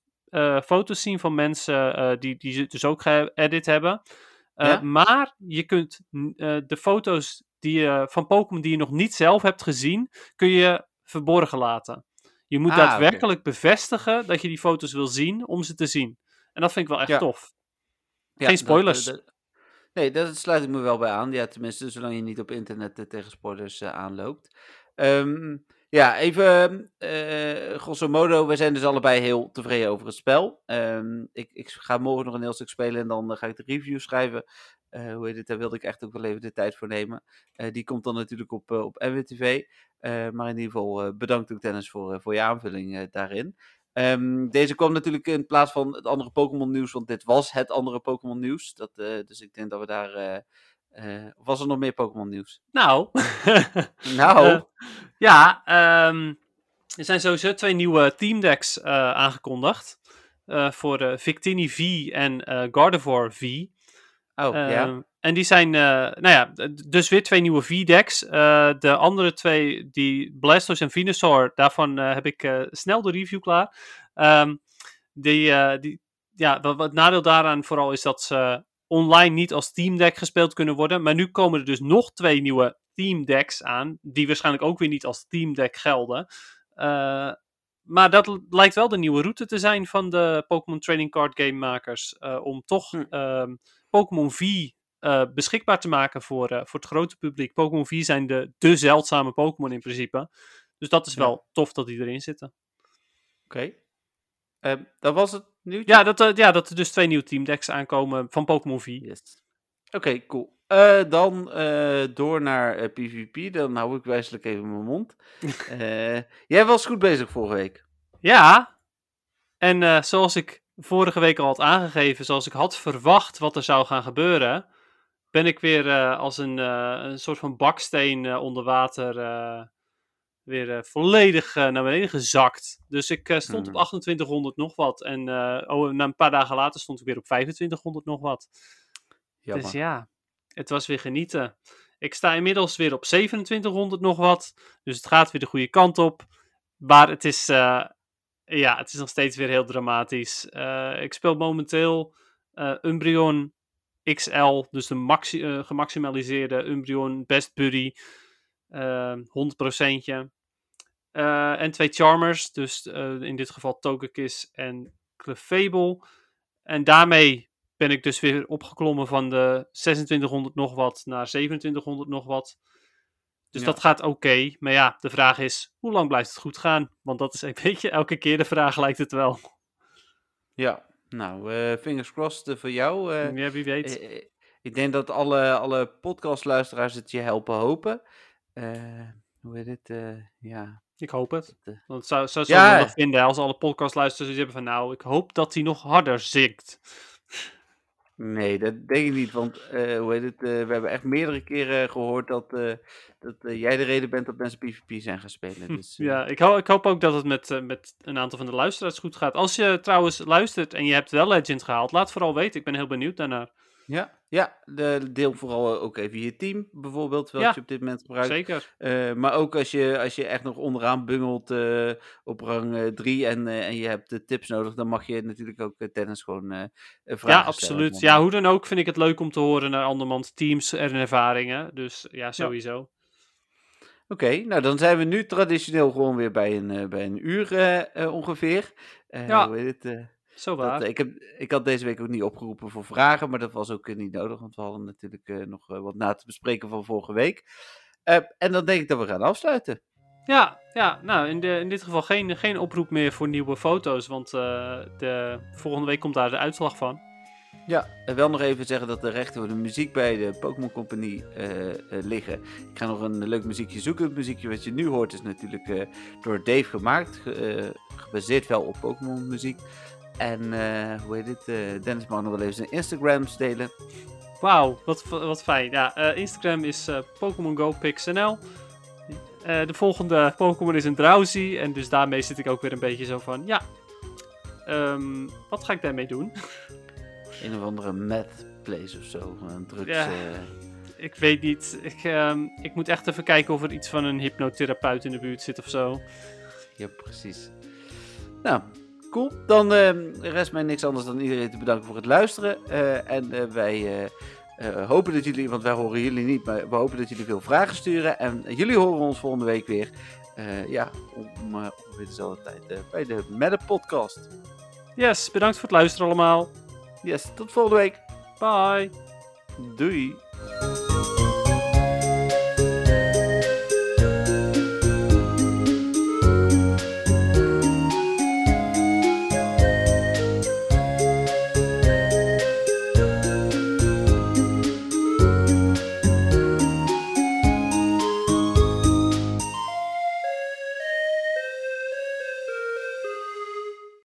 foto's zien van mensen eh, die, die ze dus ook geëdit hebben. Eh, Ja? Maar je kunt eh, de foto's die je, van Pokémon die je nog niet zelf hebt gezien, kun je verborgen laten. Je moet Ah, daadwerkelijk bevestigen dat je die foto's wil zien om ze te zien. En dat vind ik wel echt Ja. tof. Geen spoilers. eh, dat- nee, daar sluit ik me wel bij aan. Ja, tenminste, zolang je niet op internet tegen spoilers aanloopt. Ehm, ja, even eh grosso modo. We zijn dus allebei heel tevreden over het spel. Ehm, ik, ik ga morgen nog een heel stuk spelen en dan eh, ga ik de review schrijven. Eh, hoe heet het? Daar wilde ik echt ook wel even de tijd voor nemen. Die komt dan natuurlijk op, op NWTV. Eh, maar in ieder geval bedankt ook Dennis voor, voor je aanvulling daarin. Ehm, deze kwam natuurlijk in plaats van het andere Pokémon nieuws, want dit was het andere Pokémon nieuws. Dat, dus ik denk dat we daar. Eh, was er nog meer Pokémon nieuws? Nou, Nou, Eh, ja, ehm, er zijn sowieso twee nieuwe teamdecks eh aangekondigd. Voor Victini V en Gardevoir V. oh ja. Ehm, En die zijn, nou ja, dus weer twee nieuwe V-decks. De andere twee, die Blastoise en Venusaur, daarvan heb ik snel de review klaar. Ehm, die, die, ja, wat, nadeel daaraan vooral is dat ze online niet als teamdeck gespeeld kunnen worden. Maar nu komen er dus nog twee nieuwe teamdecks aan, die waarschijnlijk ook weer niet als teamdeck gelden. Eh, maar dat lijkt wel de nieuwe route te zijn van de Pokémon Trading Card Game makers. eh, om toch Hm. ehm, Pokémon V eh, beschikbaar te maken voor, voor het grote publiek. Pokémon V zijn de, de zeldzame Pokémon in principe. Dus dat is Ja. wel tof dat die erin zitten. Oké. Ehm, dat was het nieuwtje? Ja dat, eh, ja, dat er dus twee nieuwe teamdecks aankomen van Pokémon V. Yes. Oké, cool. Eh, dan eh, door naar PvP. Dan hou ik wijselijk even mijn mond. Jij was goed bezig vorige week. Ja, en zoals ik vorige week al had aangegeven, zoals ik had verwacht wat er zou gaan gebeuren, ben ik weer als een, een soort van baksteen onder water weer eh, volledig eh, naar beneden gezakt. Dus ik eh, stond op Hmm. 2800 nog wat. En oh, na een paar dagen later stond ik weer op 2500 nog wat. Jammer. Dus ja, het was weer genieten. Ik sta inmiddels weer op 2700 nog wat. Dus het gaat weer de goede kant op. Maar het is, ja, het is nog steeds weer heel dramatisch. Ik speel momenteel eh Umbreon XL, dus de maxi- gemaximaliseerde Umbreon Best Buddy. Eh 100%. Eh, en twee Charmers, dus eh, in dit geval Togekiss en Clefable. En daarmee ben ik dus weer opgeklommen van de 2600 nog wat naar 2700 nog wat. Dus Ja. dat gaat oké. Maar ja, de vraag is, hoe lang blijft het goed gaan? Want dat is een beetje elke keer de vraag, lijkt het wel. Ja, nou, eh, fingers crossed voor jou. ja, wie weet. Ik denk dat alle, alle podcastluisteraars het je helpen hopen. Eh, hoe heet het? eh, ja. Ik hoop het. eh, Want het zou, zou Ja. zo nog vinden als alle podcastluisteraars hebben van nou, ik hoop dat hij nog harder zingt. nee, dat denk ik niet. Want hoe heet het? we hebben echt meerdere keren gehoord dat, dat jij de reden bent dat mensen PvP zijn gaan spelen. Dus, Ja, ik, ho ik hoop ook dat het met, met een aantal van de luisteraars goed gaat. Als je trouwens luistert en je hebt wel Legend gehaald, laat vooral weten. Ik ben heel benieuwd daarnaar. Ja, ja de, deel vooral ook even je team bijvoorbeeld, Ja. je op dit moment gebruikt. Zeker. Eh, maar ook als je, als je echt nog onderaan bungelt eh, op rang 3 en, eh, en je hebt de tips nodig, dan mag je natuurlijk ook eh, tennis gewoon eh, eh, vragen Ja, absoluut. Ja, eh, hoe dan ook vind ik het leuk om te horen naar andermans teams en ervaringen. Dus ja, sowieso. Oké, nou dan zijn we nu traditioneel gewoon weer bij een, eh, bij een uur eh, eh, ongeveer. Eh, Ja. Hoe heet het? Zo dat, waar. eh, ik, heb, ik had deze week ook niet opgeroepen voor vragen, maar dat was ook eh, niet nodig, want we hadden natuurlijk eh, nog wat na te bespreken van vorige week. En dan denk ik dat we gaan afsluiten. Ja, ja nou in, de, in dit geval geen, geen oproep meer voor nieuwe foto's. Want de, volgende week komt daar de uitslag van. Ja, en wel nog even zeggen dat de rechten voor de muziek bij de Pokémon Company liggen. Ik ga nog een leuk muziekje zoeken. Het muziekje wat je nu hoort is natuurlijk door Dave gemaakt. ge- gebaseerd wel op Pokémon muziek. En eh, hoe heet het? eh, Dennis mag nog wel even zijn Instagrams delen. Wauw, wat, wat fijn. Ja, eh, Instagram is eh Pokémon Go de volgende Pokémon is een Drowsy. En dus daarmee zit ik ook weer een beetje zo van, ja, ehm, wat ga ik daarmee doen? Een of andere meth place of zo. Een drugs... Ja. Ik weet niet. Ik, ehm, ik moet echt even kijken of er iets van een hypnotherapeut in de buurt zit of zo. ja, precies. Nou, cool. Dan eh, rest mij niks anders dan iedereen te bedanken voor het luisteren. Eh, en eh, wij hopen dat jullie, want wij horen jullie niet, maar we hopen dat jullie veel vragen sturen. En jullie horen ons volgende week weer. ja, om ongeveer dezelfde tijd bij de Madde Podcast. Yes, bedankt voor het luisteren allemaal. Yes, tot volgende week. Bye. Doei.